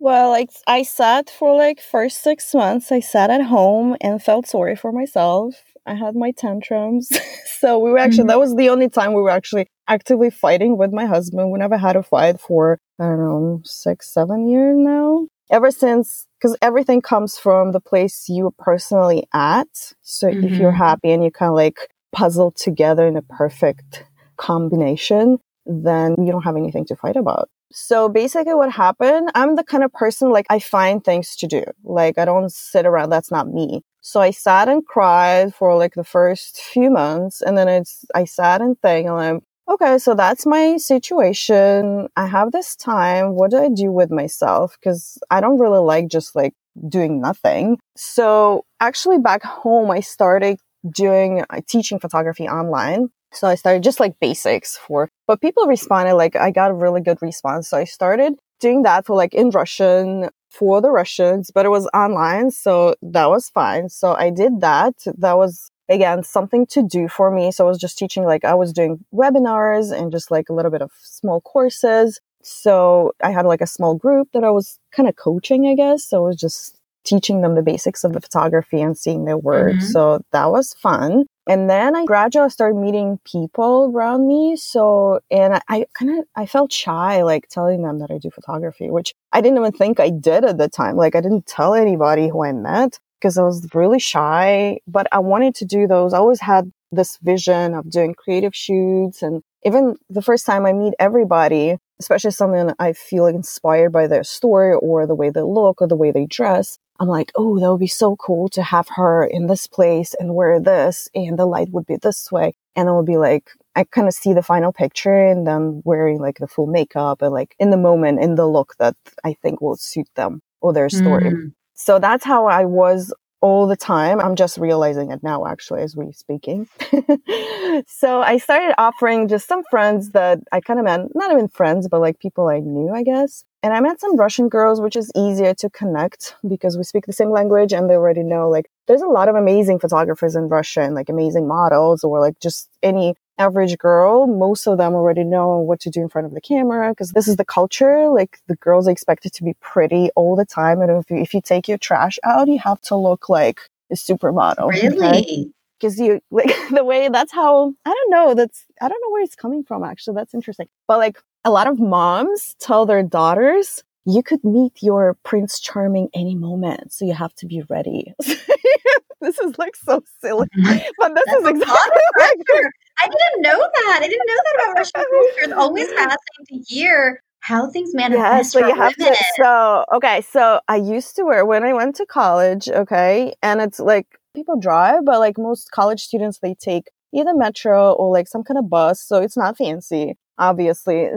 Well, like I sat for like first 6 months I sat at home and felt sorry for myself. I had my tantrums. [laughs] so we were actually mm-hmm. that was the only time we were actually actively fighting with my husband. We never had a fight for I don't know, six, seven years now ever since because everything comes from the place you personally at so mm-hmm. if you're mm-hmm. happy and you kind of like puzzle together in a perfect combination then you don't have anything to fight about so basically what happened i'm the kind of person like i find things to do like i don't sit around that's not me so i sat and cried for like the first few months and then it's i sat and think and i'm okay, so that's my situation. I have this time. What do I do with myself? Because I don't really like just like doing nothing. So actually, back home, I started doing uh, teaching photography online. So I started just like basics for, but people responded like I got a really good response. So I started doing that for like in Russian for the Russians, but it was online. So that was fine. So I did that. That was again something to do for me. So i was just teaching like i was doing webinars and just like a little bit of small courses. So i had like a small group that i was kind of coaching i guess. So i was just teaching them the basics of the photography and seeing their work. Mm-hmm. so that was fun. And then i gradually started meeting people around me. So and i, I kind of i felt shy like telling them that i do photography which i didn't even think i did at the time. Like i didn't tell anybody who i met because I was really shy, but I wanted to do those. I always had this vision of doing creative shoots. And even the first time I meet everybody, especially someone I feel inspired by their story or the way they look or the way they dress, I'm like, oh, that would be so cool to have her in this place and wear this, and the light would be this way. And it would be like, I kind of see the final picture and then wearing like the full makeup and like in the moment, in the look that I think will suit them or their story. Mm. So that's how I was all the time. I'm just realizing it now, actually, as we're speaking. [laughs] so I started offering just some friends that I kind of met, not even friends, but like people I knew, I guess. And I met some Russian girls, which is easier to connect because we speak the same language and they already know like there's a lot of amazing photographers in Russia and like amazing models or like just any average girl. Most of them already know what to do in front of the camera because this is the culture. Like the girls are expected to be pretty all the time. And if you, if you take your trash out, you have to look like a supermodel. Really? Because you [laughs] like the way that's how I don't know. That's I don't know where it's coming from. Actually, that's interesting. But like a lot of moms tell their daughters, you could meet your Prince Charming any moment, so you have to be ready. [laughs] this is like so silly, [laughs] but this That's is exactly like I didn't know that. I didn't know that about Russian [laughs] culture. It's always fascinating to hear how things manifest. so for you have women. to. So okay, so I used to wear when I went to college. Okay, and it's like people drive, but like most college students, they take either metro or like some kind of bus. So it's not fancy, obviously. [laughs]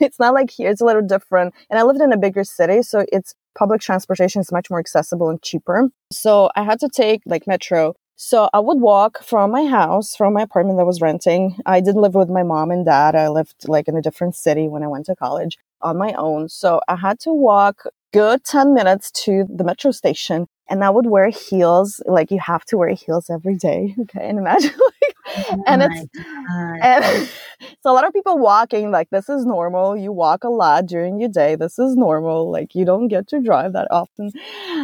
it's not like here. It's a little different. And I lived in a bigger city, so it's public transportation is much more accessible and cheaper. So I had to take like metro. So I would walk from my house, from my apartment that I was renting. I didn't live with my mom and dad. I lived like in a different city when I went to college on my own. So I had to walk good 10 minutes to the metro station and I would wear heels. Like you have to wear heels every day. [laughs] Okay. And imagine [laughs] like, Oh and it's, and [laughs] so a lot of people walking like this is normal. You walk a lot during your day. This is normal. Like you don't get to drive that often.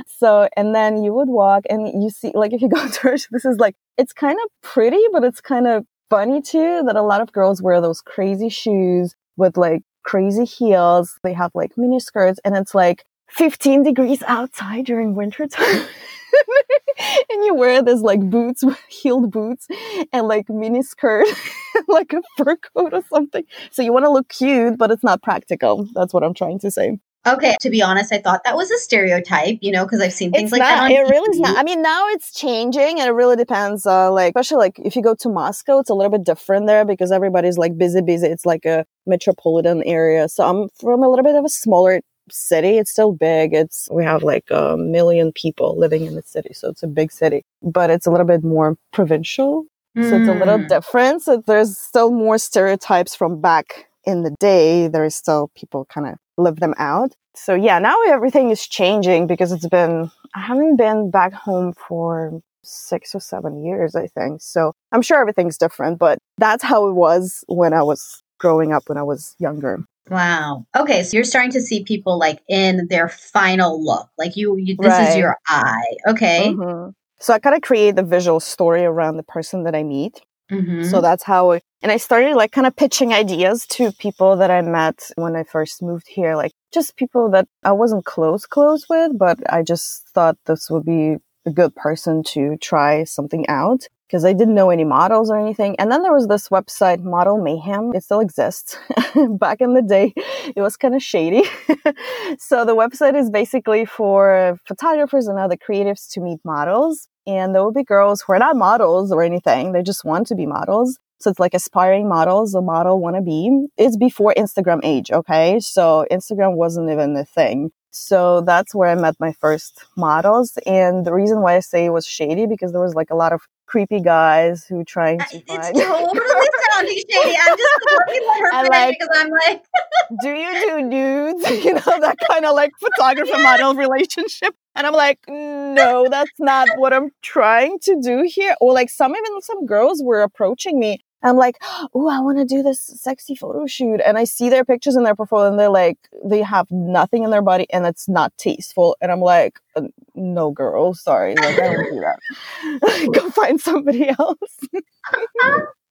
So and then you would walk and you see like if you go to church, this is like it's kind of pretty, but it's kind of funny too that a lot of girls wear those crazy shoes with like crazy heels. They have like mini skirts and it's like 15 degrees outside during winter time. [laughs] and you wear this like boots, [laughs] heeled boots, and like mini skirt, [laughs] like a fur coat or something. So you want to look cute, but it's not practical. That's what I'm trying to say. Okay, to be honest, I thought that was a stereotype, you know, because I've seen things It's like not. that on It really is not. I mean, now it's changing, and it really depends. Uh, like especially like if you go to Moscow, it's a little bit different there because everybody's like busy, busy. It's like a metropolitan area. So I'm from a little bit of a smaller city. It's still big. It's we have like a million people living in the city, so it's a big city, but it's a little bit more provincial. So it's a little Mm. different. So there's still more stereotypes from back in the day. There is still people kind of live them out. So yeah, now everything is changing because it's been, I haven't been back home for six or seven years, I think. So I'm sure everything's different, but that's how it was when I was growing up, when I was younger. Wow. Okay, so you're starting to see people like in their final look. Like you, you this is your eye. Okay. Mhm. So I kind of create the visual story around the person that I meet. Mhm. So that's how, and I started like kind of pitching ideas to people that I met when I first moved here, like just people that I wasn't close, close with, but I just thought this would be a good person to try something out because I didn't know any models or anything. And then there was this website, Model Mayhem. It still exists. [laughs] Back in the day, it was kind of shady. [laughs] so the website is basically for photographers and other creatives to meet models. And there will be girls who are not models or anything. They just want to be models. So it's like aspiring models, a model wannabe. is before Instagram age, okay? So Instagram wasn't even a thing. So that's where I met my first models. And the reason why I say it was shady because there was like a lot of creepy guys who trying to It's find [laughs] totally sounding shady. I'm just looking at [laughs] her I like- because I'm like, do you do nudes? [laughs] You know, that kind of like photographer model relationship. And I'm like, no, that's not what I'm trying to do here. Or like some even some girls were approaching me. I'm like, oh, I want to do this sexy photo shoot. And I see their pictures in their profile and they're like, they have nothing in their body and it's not tasteful. And I'm like, "Uh, no, girl, sorry. Like, I don't do that. [laughs] Go find somebody else.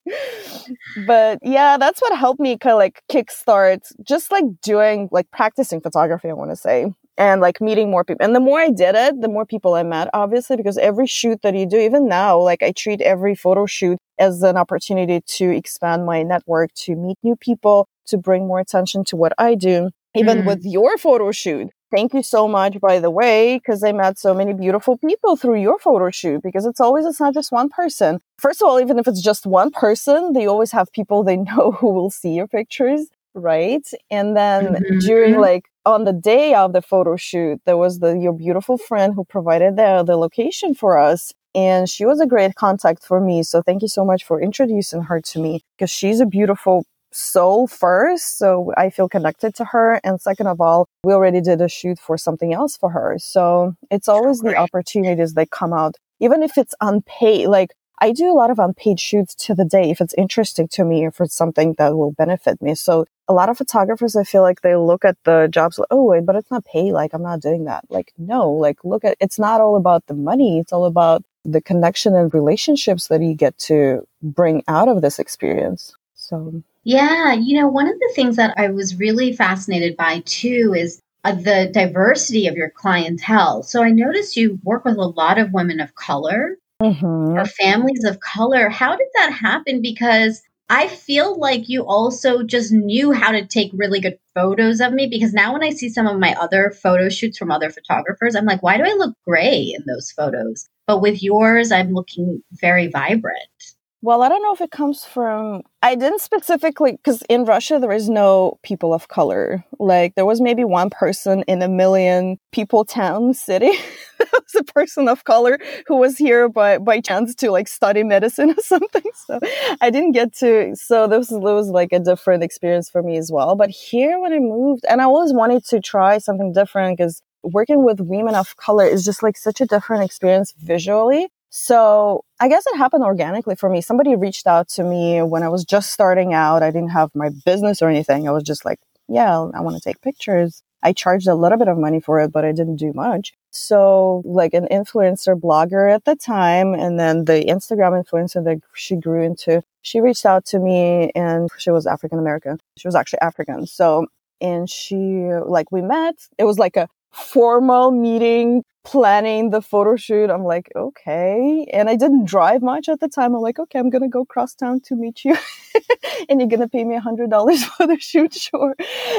[laughs] but yeah, that's what helped me kind of like kickstart just like doing like practicing photography, I want to say, and like meeting more people. And the more I did it, the more people I met, obviously, because every shoot that you do, even now, like I treat every photo shoot as an opportunity to expand my network, to meet new people, to bring more attention to what I do. Even Mhm. with your photo shoot, Thank you so much, by the way, because I met so many beautiful people through your photo shoot. Because it's always, it's not just one person. First of all, even if it's just one person, they always have people they [laughs] know who will see your pictures, right? And then Mhm. during like on the day of the photo shoot, there was the your beautiful friend who provided the the location for us. And she was a great contact for me. So thank you so much for introducing her to me because she's a beautiful soul first. So I feel connected to her. And second of all, we already did a shoot for something else for her. So it's always the opportunities that come out, even if it's unpaid. Like I do a lot of unpaid shoots to the day if it's interesting to me, if it's something that will benefit me. So a lot of photographers, I feel like they look at the jobs, like, oh, wait, but it's not paid. Like, I'm not doing that. Like, no, like, look at, it's not all about the money. It's all about the connection and relationships that you get to bring out of this experience. So, yeah, you know, one of the things that I was really fascinated by too is uh, the diversity of your clientele. So I noticed you work with a lot of women of color mm-hmm. or families of color. How did that happen? Because I feel like you also just knew how to take really good photos of me because now when I see some of my other photo shoots from other photographers, I'm like, why do I look gray in those photos? But with yours, I'm looking very vibrant. Well, I don't know if it comes from. I didn't specifically because in Russia there is no people of color. Like there was maybe one person in a million people town city [laughs] that was a person of color who was here by by chance to like study medicine [laughs] or something. So I didn't get to. So this was like a different experience for me as well. But here when I moved, and I always wanted to try something different because working with women of color is just like such a different experience visually so I guess it happened organically for me. Somebody reached out to me when I was just starting out. I didn't have my business or anything. I was just like, yeah, I want to take pictures. I charged a little bit of money for it, but I didn't do much. So, like an influencer blogger at the time, and then the Instagram influencer that she grew into, she reached out to me and she was African American. She was actually African. So, and she, like, we met. It was like a formal meeting planning the photo shoot. I'm like, okay. And I didn't drive much at the time. I'm like, okay, I'm to go cross town to meet you. [laughs] and you're to pay me a hundred dollars [laughs] for the shoot. Sure.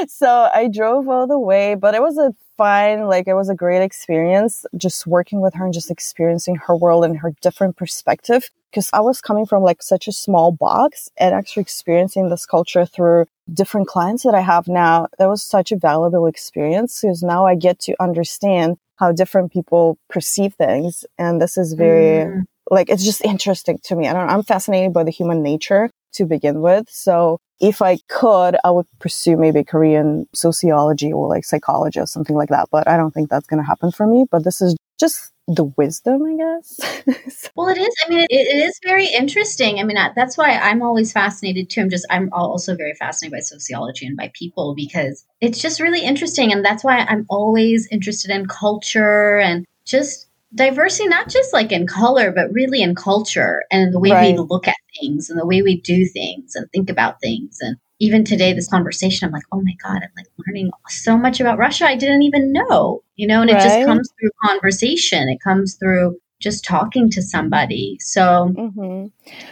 So I drove all the way, but it was a fine, like it was a great experience just working with her and just experiencing her world and her different perspective. Cause I was coming from like such a small box and actually experiencing this culture through different clients that I have now, that was such a valuable experience because now I get to understand how different people perceive things. And this is very, mm. like, it's just interesting to me. I don't I'm fascinated by the human nature to begin with. So if I could, I would pursue maybe Korean sociology or like psychology or something like that. But I don't think that's going to happen for me. But this is just the wisdom, I guess. [laughs] well, it is. I mean, it, it is very interesting. I mean, that's why I'm always fascinated too. I'm just, I'm also very fascinated by sociology and by people because it's just really interesting. And that's why I'm always interested in culture and just diversity, not just like in color, but really in culture and the way right. we look at things and the way we do things and think about things. And even today, this conversation, I'm like, oh my God, I'm like learning so much about Russia I didn't even know, you know, and right. it just comes through conversation. It comes through just talking to somebody. So, mm-hmm.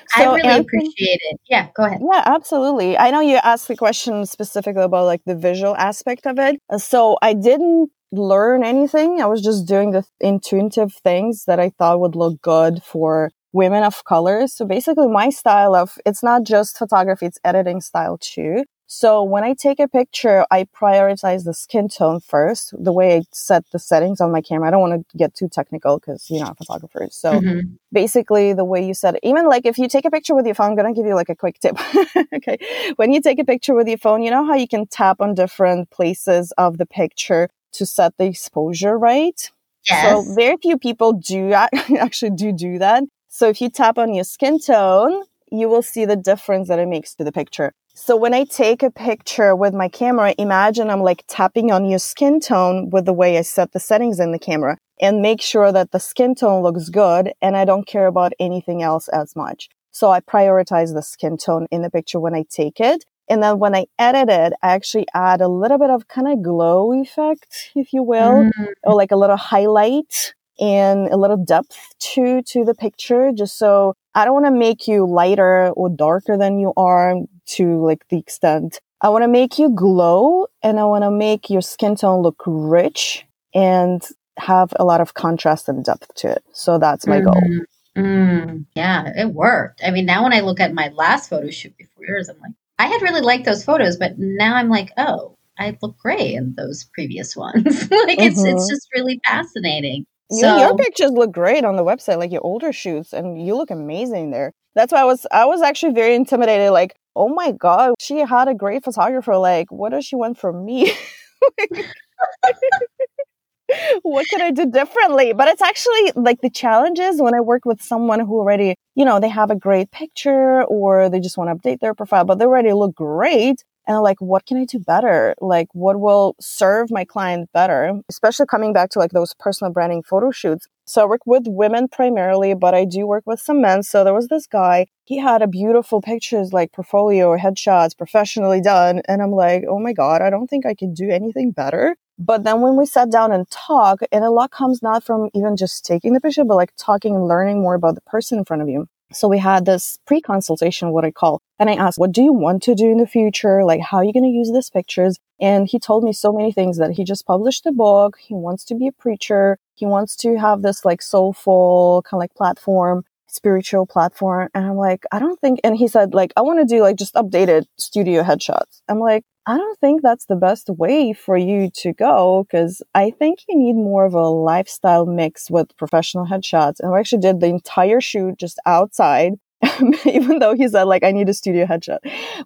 so I really Anthony, appreciate it. Yeah, go ahead. Yeah, absolutely. I know you asked the question specifically about like the visual aspect of it. So I didn't learn anything. I was just doing the intuitive things that I thought would look good for women of color. So basically my style of, it's not just photography, it's editing style too. So when I take a picture, I prioritize the skin tone first, the way I set the settings on my camera. I don't want to get too technical because you're not photographers. So mm-hmm. basically the way you set it, even like if you take a picture with your phone, I'm going to give you like a quick tip. [laughs] okay. When you take a picture with your phone, you know how you can tap on different places of the picture to set the exposure right? Yes. So very few people do [laughs] actually do do that. So if you tap on your skin tone, you will see the difference that it makes to the picture. So when I take a picture with my camera, imagine I'm like tapping on your skin tone with the way I set the settings in the camera and make sure that the skin tone looks good and I don't care about anything else as much. So I prioritize the skin tone in the picture when I take it. And then when I edit it, I actually add a little bit of kind of glow effect, if you will, mm. or like a little highlight and a little depth to to the picture just so I don't want to make you lighter or darker than you are to like the extent I want to make you glow and I want to make your skin tone look rich and have a lot of contrast and depth to it. So that's my mm goal. Mm, yeah, it worked. I mean, now when I look at my last photo shoot before yours, I'm like, I had really liked those photos, but now I'm like, oh, I look gray in those previous [laughs] ones. like mm-hmm. it's it's mm-hmm. just really fascinating. So, your pictures look great on the website, like your older shoots, and you look amazing there. That's why I was I was actually very intimidated. Like oh my God, she had a great photographer. Like, what does she want from me? [laughs] what can I do differently? But it's actually like the challenges when I work with someone who already, you know, they have a great picture or they just want to update their profile, but they already look great. And like, what can I do better? Like, what will serve my client better? Especially coming back to like those personal branding photo shoots. So I work with women primarily, but I do work with some men. So there was this guy, he had a beautiful pictures, like portfolio, headshots, professionally done. And I'm like, oh my God, I don't think I can do anything better. But then when we sat down and talk, and a lot comes not from even just taking the picture, but like talking and learning more about the person in front of you. So we had this pre-consultation, what I call, and I asked, what do you want to do in the future? Like, how are you going to use these pictures? And he told me so many things that he just published a book. He wants to be a preacher. He wants to have this like soulful kind of like platform, spiritual platform. And I'm like, I don't think, and he said like, I want to do like just updated studio headshots. I'm like, I don't think that's the best way for you to go because I think you need more of a lifestyle mix with professional headshots. And we actually did the entire shoot just outside, [laughs] even though he said like I need a studio headshot.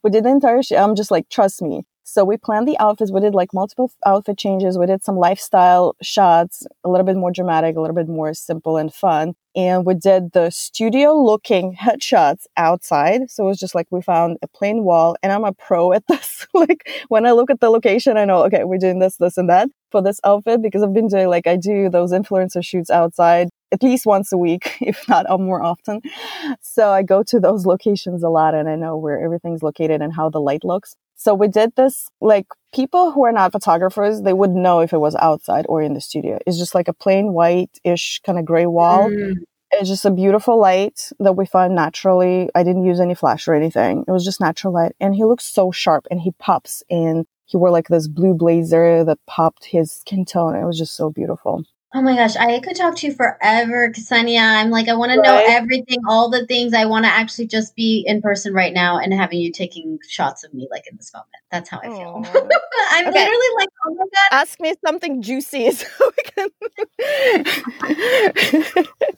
We did the entire shoot. I'm just like, trust me. So we planned the outfits. We did like multiple outfit changes. We did some lifestyle shots, a little bit more dramatic, a little bit more simple and fun and we did the studio looking headshots outside. So it was just like we found a plain wall and I'm a pro at [laughs] this. like when I look at the location, I know, okay, we're doing this, this and that for this outfit because I've been doing like I do those influencer shoots outside at least once a week, [laughs] if not more often. So I go to those locations a lot and I know where everything's located and how the light looks. So we did this, like people who are not photographers, they would know if it was outside or in the studio. It's just like a plain white-ish kind of gray wall. Mm. It's just a beautiful light that we found naturally. I didn't use any flash or anything. It was just natural light. And he looks so sharp and he pops and he wore like this blue blazer that popped his skin tone. It was just so beautiful. Oh my gosh, I could talk to you forever, Ksenia. I'm like, I want right. to know everything, all the things. I want to actually just be in person right now and having you taking shots of me, like in this moment. That's how I feel. [laughs] I'm okay. literally like, oh my god. Ask me something juicy [laughs] so we can. [laughs]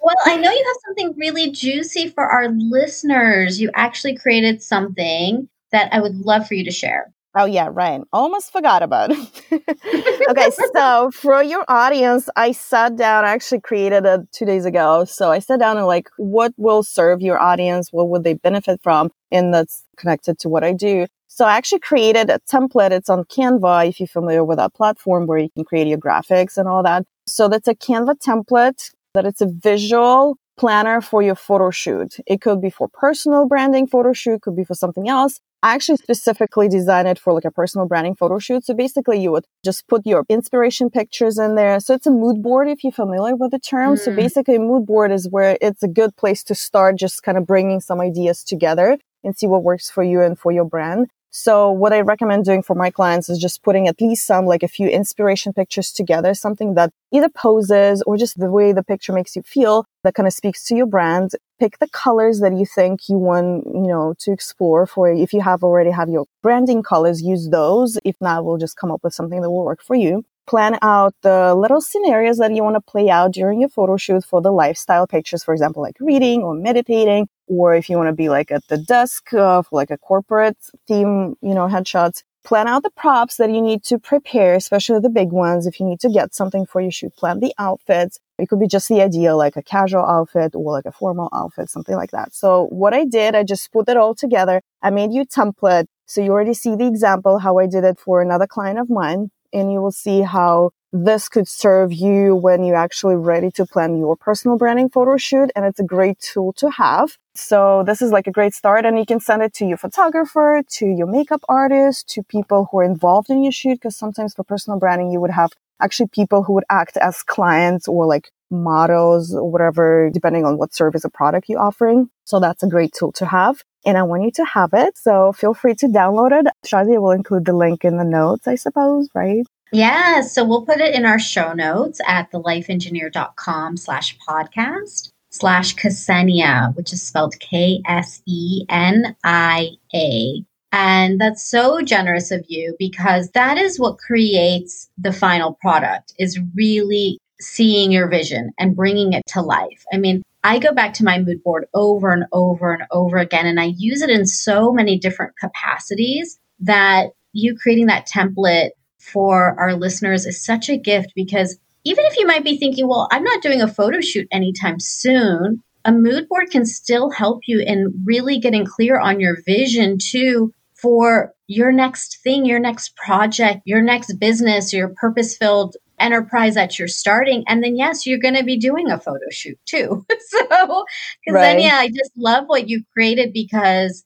well, I know you have something really juicy for our listeners. You actually created something that I would love for you to share. Oh yeah, right. Almost forgot about it. [laughs] okay, so for your audience, I sat down. I actually created it two days ago. So I sat down and like, what will serve your audience? What would they benefit from? And that's connected to what I do. So I actually created a template. It's on Canva. If you're familiar with that platform where you can create your graphics and all that. So that's a Canva template that it's a visual planner for your photo shoot. It could be for personal branding photo shoot, could be for something else. I actually specifically designed it for like a personal branding photo shoot. So basically you would just put your inspiration pictures in there. So it's a mood board if you're familiar with the term. Mm. So basically a mood board is where it's a good place to start just kind of bringing some ideas together and see what works for you and for your brand. So what I recommend doing for my clients is just putting at least some, like a few inspiration pictures together, something that either poses or just the way the picture makes you feel that kind of speaks to your brand. Pick the colors that you think you want, you know, to explore for. If you have already have your branding colors, use those. If not, we'll just come up with something that will work for you plan out the little scenarios that you want to play out during your photo shoot for the lifestyle pictures, for example, like reading or meditating, or if you want to be like at the desk uh, for like a corporate theme, you know, headshots. Plan out the props that you need to prepare, especially the big ones. If you need to get something for your shoot, plan the outfits. It could be just the idea, like a casual outfit or like a formal outfit, something like that. So what I did, I just put it all together. I made you template. So you already see the example, how I did it for another client of mine and you will see how this could serve you when you're actually ready to plan your personal branding photo shoot. And it's a great tool to have. So this is like a great start and you can send it to your photographer, to your makeup artist, to people who are involved in your shoot. Cause sometimes for personal branding, you would have actually people who would act as clients or like models or whatever, depending on what service or product you're offering. So that's a great tool to have and I want you to have it. So feel free to download it. Shazia will include the link in the notes, I suppose, right? Yeah, so we'll put it in our show notes at thelifeengineer.com slash podcast slash Ksenia, which is spelled K S E N I A. And that's so generous of you because that is what creates the final product is really seeing your vision and bringing it to life. I mean, I go back to my mood board over and over and over again, and I use it in so many different capacities that you creating that template for our listeners is such a gift because even if you might be thinking, well, I'm not doing a photo shoot anytime soon, a mood board can still help you in really getting clear on your vision too for your next thing, your next project, your next business, your purpose filled enterprise that you're starting. And then, yes, you're going to be doing a photo shoot too. [laughs] so, because right. then, yeah, I just love what you've created because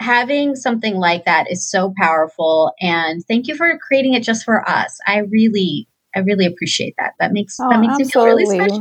having something like that is so powerful. And thank you for creating it just for us. I really, I really appreciate that. That makes oh, that makes absolutely. me feel really special.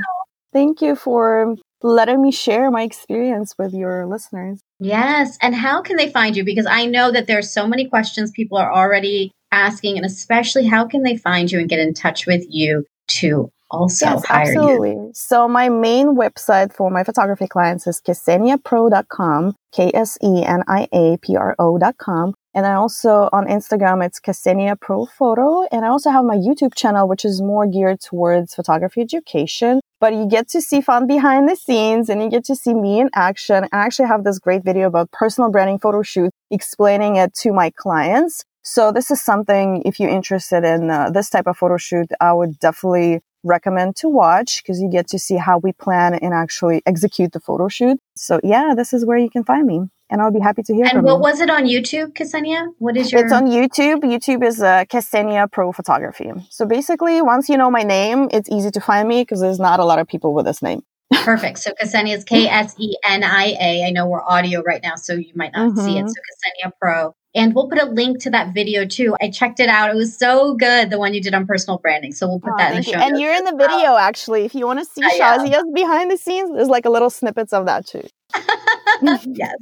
Thank you for letting me share my experience with your listeners. Yes. And how can they find you? Because I know that there's so many questions people are already asking, and especially how can they find you and get in touch with you to also yes, hire absolutely. you? So my main website for my photography clients is kseniapro.com, K-S-E-N-I-A-P-R-O.com. And I also on Instagram, it's Ksenia Pro Photo. And I also have my YouTube channel, which is more geared towards photography education. But you get to see fun behind the scenes and you get to see me in action. I actually have this great video about personal branding photo shoot explaining it to my clients. So this is something, if you're interested in uh, this type of photo shoot, I would definitely recommend to watch because you get to see how we plan and actually execute the photo shoot. So yeah, this is where you can find me. And I'll be happy to hear and from you. And what was it on YouTube, Ksenia? What is your? It's on YouTube. YouTube is uh, Ksenia Pro Photography. So basically, once you know my name, it's easy to find me because there's not a lot of people with this name. [laughs] Perfect. So Ksenia is K S E N I A. I know we're audio right now, so you might not mm-hmm. see it. Mm-hmm. So Ksenia Pro. And we'll put a link to that video too. I checked it out. It was so good, the one you did on personal branding. So we'll put oh, that in the show. You. And you're in the video actually. If you want to see Shazia's behind the scenes, there's like a little snippets of that too. [laughs] yes.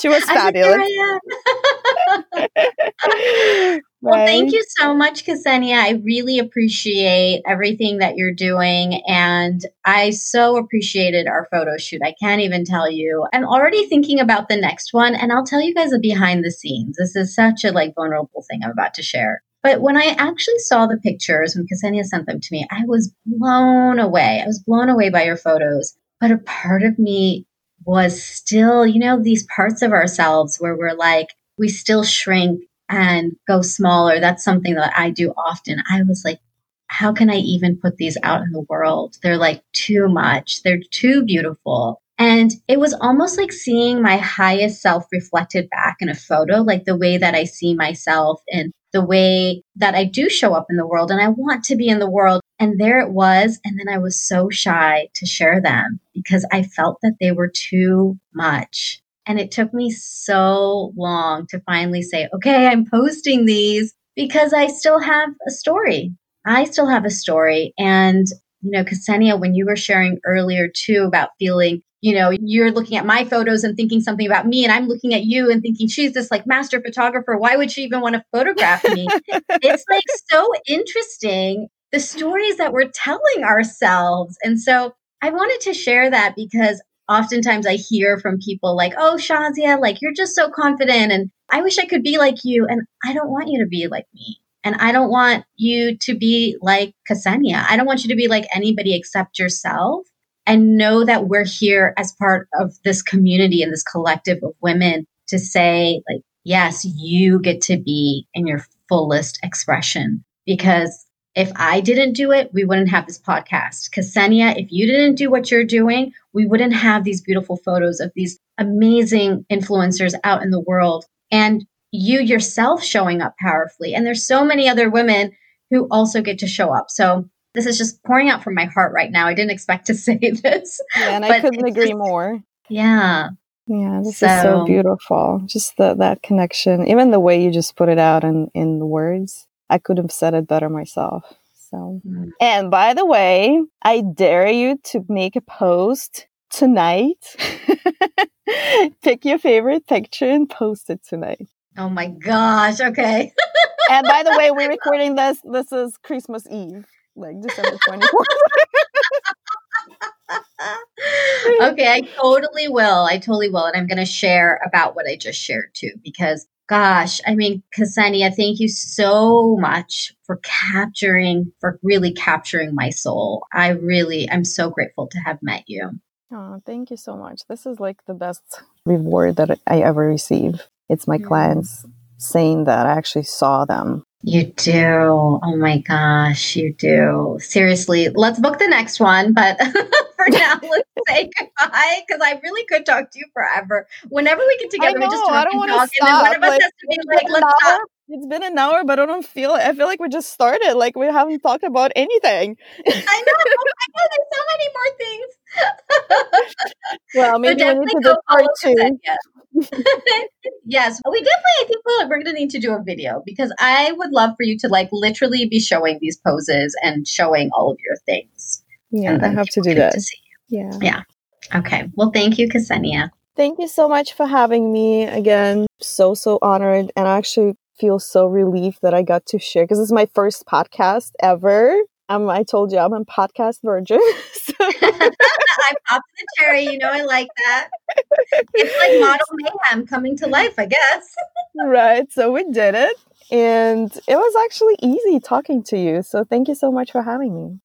she was [laughs] fabulous. [laughs] Well, thank you so much, Ksenia. I really appreciate everything that you're doing. And I so appreciated our photo shoot. I can't even tell you. I'm already thinking about the next one. And I'll tell you guys a behind the scenes. This is such a like vulnerable thing I'm about to share. But when I actually saw the pictures, when Ksenia sent them to me, I was blown away. I was blown away by your photos. But a part of me was still, you know, these parts of ourselves where we're like, we still shrink and go smaller. That's something that I do often. I was like, how can I even put these out in the world? They're like too much. They're too beautiful. And it was almost like seeing my highest self reflected back in a photo, like the way that I see myself and the way that I do show up in the world and I want to be in the world. And there it was. And then I was so shy to share them because I felt that they were too much. And it took me so long to finally say, okay, I'm posting these because I still have a story. I still have a story. And, you know, Ksenia, when you were sharing earlier too about feeling, you know, you're looking at my photos and thinking something about me, and I'm looking at you and thinking, she's this like master photographer. Why would she even want to photograph me? [laughs] it's like so interesting the stories that we're telling ourselves. And so I wanted to share that because oftentimes I hear from people like, oh, Shazia, like you're just so confident and I wish I could be like you. And I don't want you to be like me. And I don't want you to be like Ksenia. I don't want you to be like anybody except yourself. And know that we're here as part of this community and this collective of women to say, like, yes, you get to be in your fullest expression because if I didn't do it, we wouldn't have this podcast. Ksenia, if you didn't do what you're doing, we wouldn't have these beautiful photos of these amazing influencers out in the world and you yourself showing up powerfully. And there's so many other women who also get to show up. So this is just pouring out from my heart right now. I didn't expect to [laughs] say this. Yeah, and I couldn't agree just, more. Yeah. Yeah, this so, is so beautiful. Just the, that connection, even the way you just put it out in, in the words. I could have said it better myself. So, mm. and by the way, I dare you to make a post tonight. [laughs] Pick your favorite picture and post it tonight. Oh my gosh. Okay. and by the way, we're [laughs] recording this. This is Christmas Eve, like December 24th. [laughs] okay, I totally will. I totally will. And I'm going to share about what I just shared too, because Gosh, I mean, Ksenia, thank you so much for capturing, for really capturing my soul. I really, I'm so grateful to have met you. Oh, thank you so much. This is like the best reward that I ever receive. It's my mm. clients saying that I actually saw them. You do. Oh my gosh, you do. Seriously, let's book the next one. But [laughs] for now, [laughs] let's say goodbye because I really could talk to you forever. Whenever we get together, know, we just talk and talk, stop. and then one of us like, has to be like, "Let's stop." It's been an hour, but I don't feel. I feel like we just started. Like we haven't talked about anything. I know. Oh I know. There's so many more things. [laughs] well, maybe we need to do part two. [laughs] yes, we definitely. I think we're going to need to do a video because I would love for you to like literally be showing these poses and showing all of your things. Yeah, I have to do that. To yeah. Yeah. Okay. Well, thank you, Ksenia. Thank you so much for having me again. So, so honored. And I actually feel so relieved that I got to share because this is my first podcast ever. Um, I told you I'm a podcast virgin. [laughs] so. [laughs] I popped the cherry. You know, I like that. It's like model mayhem coming to life, I guess. right. So we did it. And it was actually easy talking to you. So thank you so much for having me.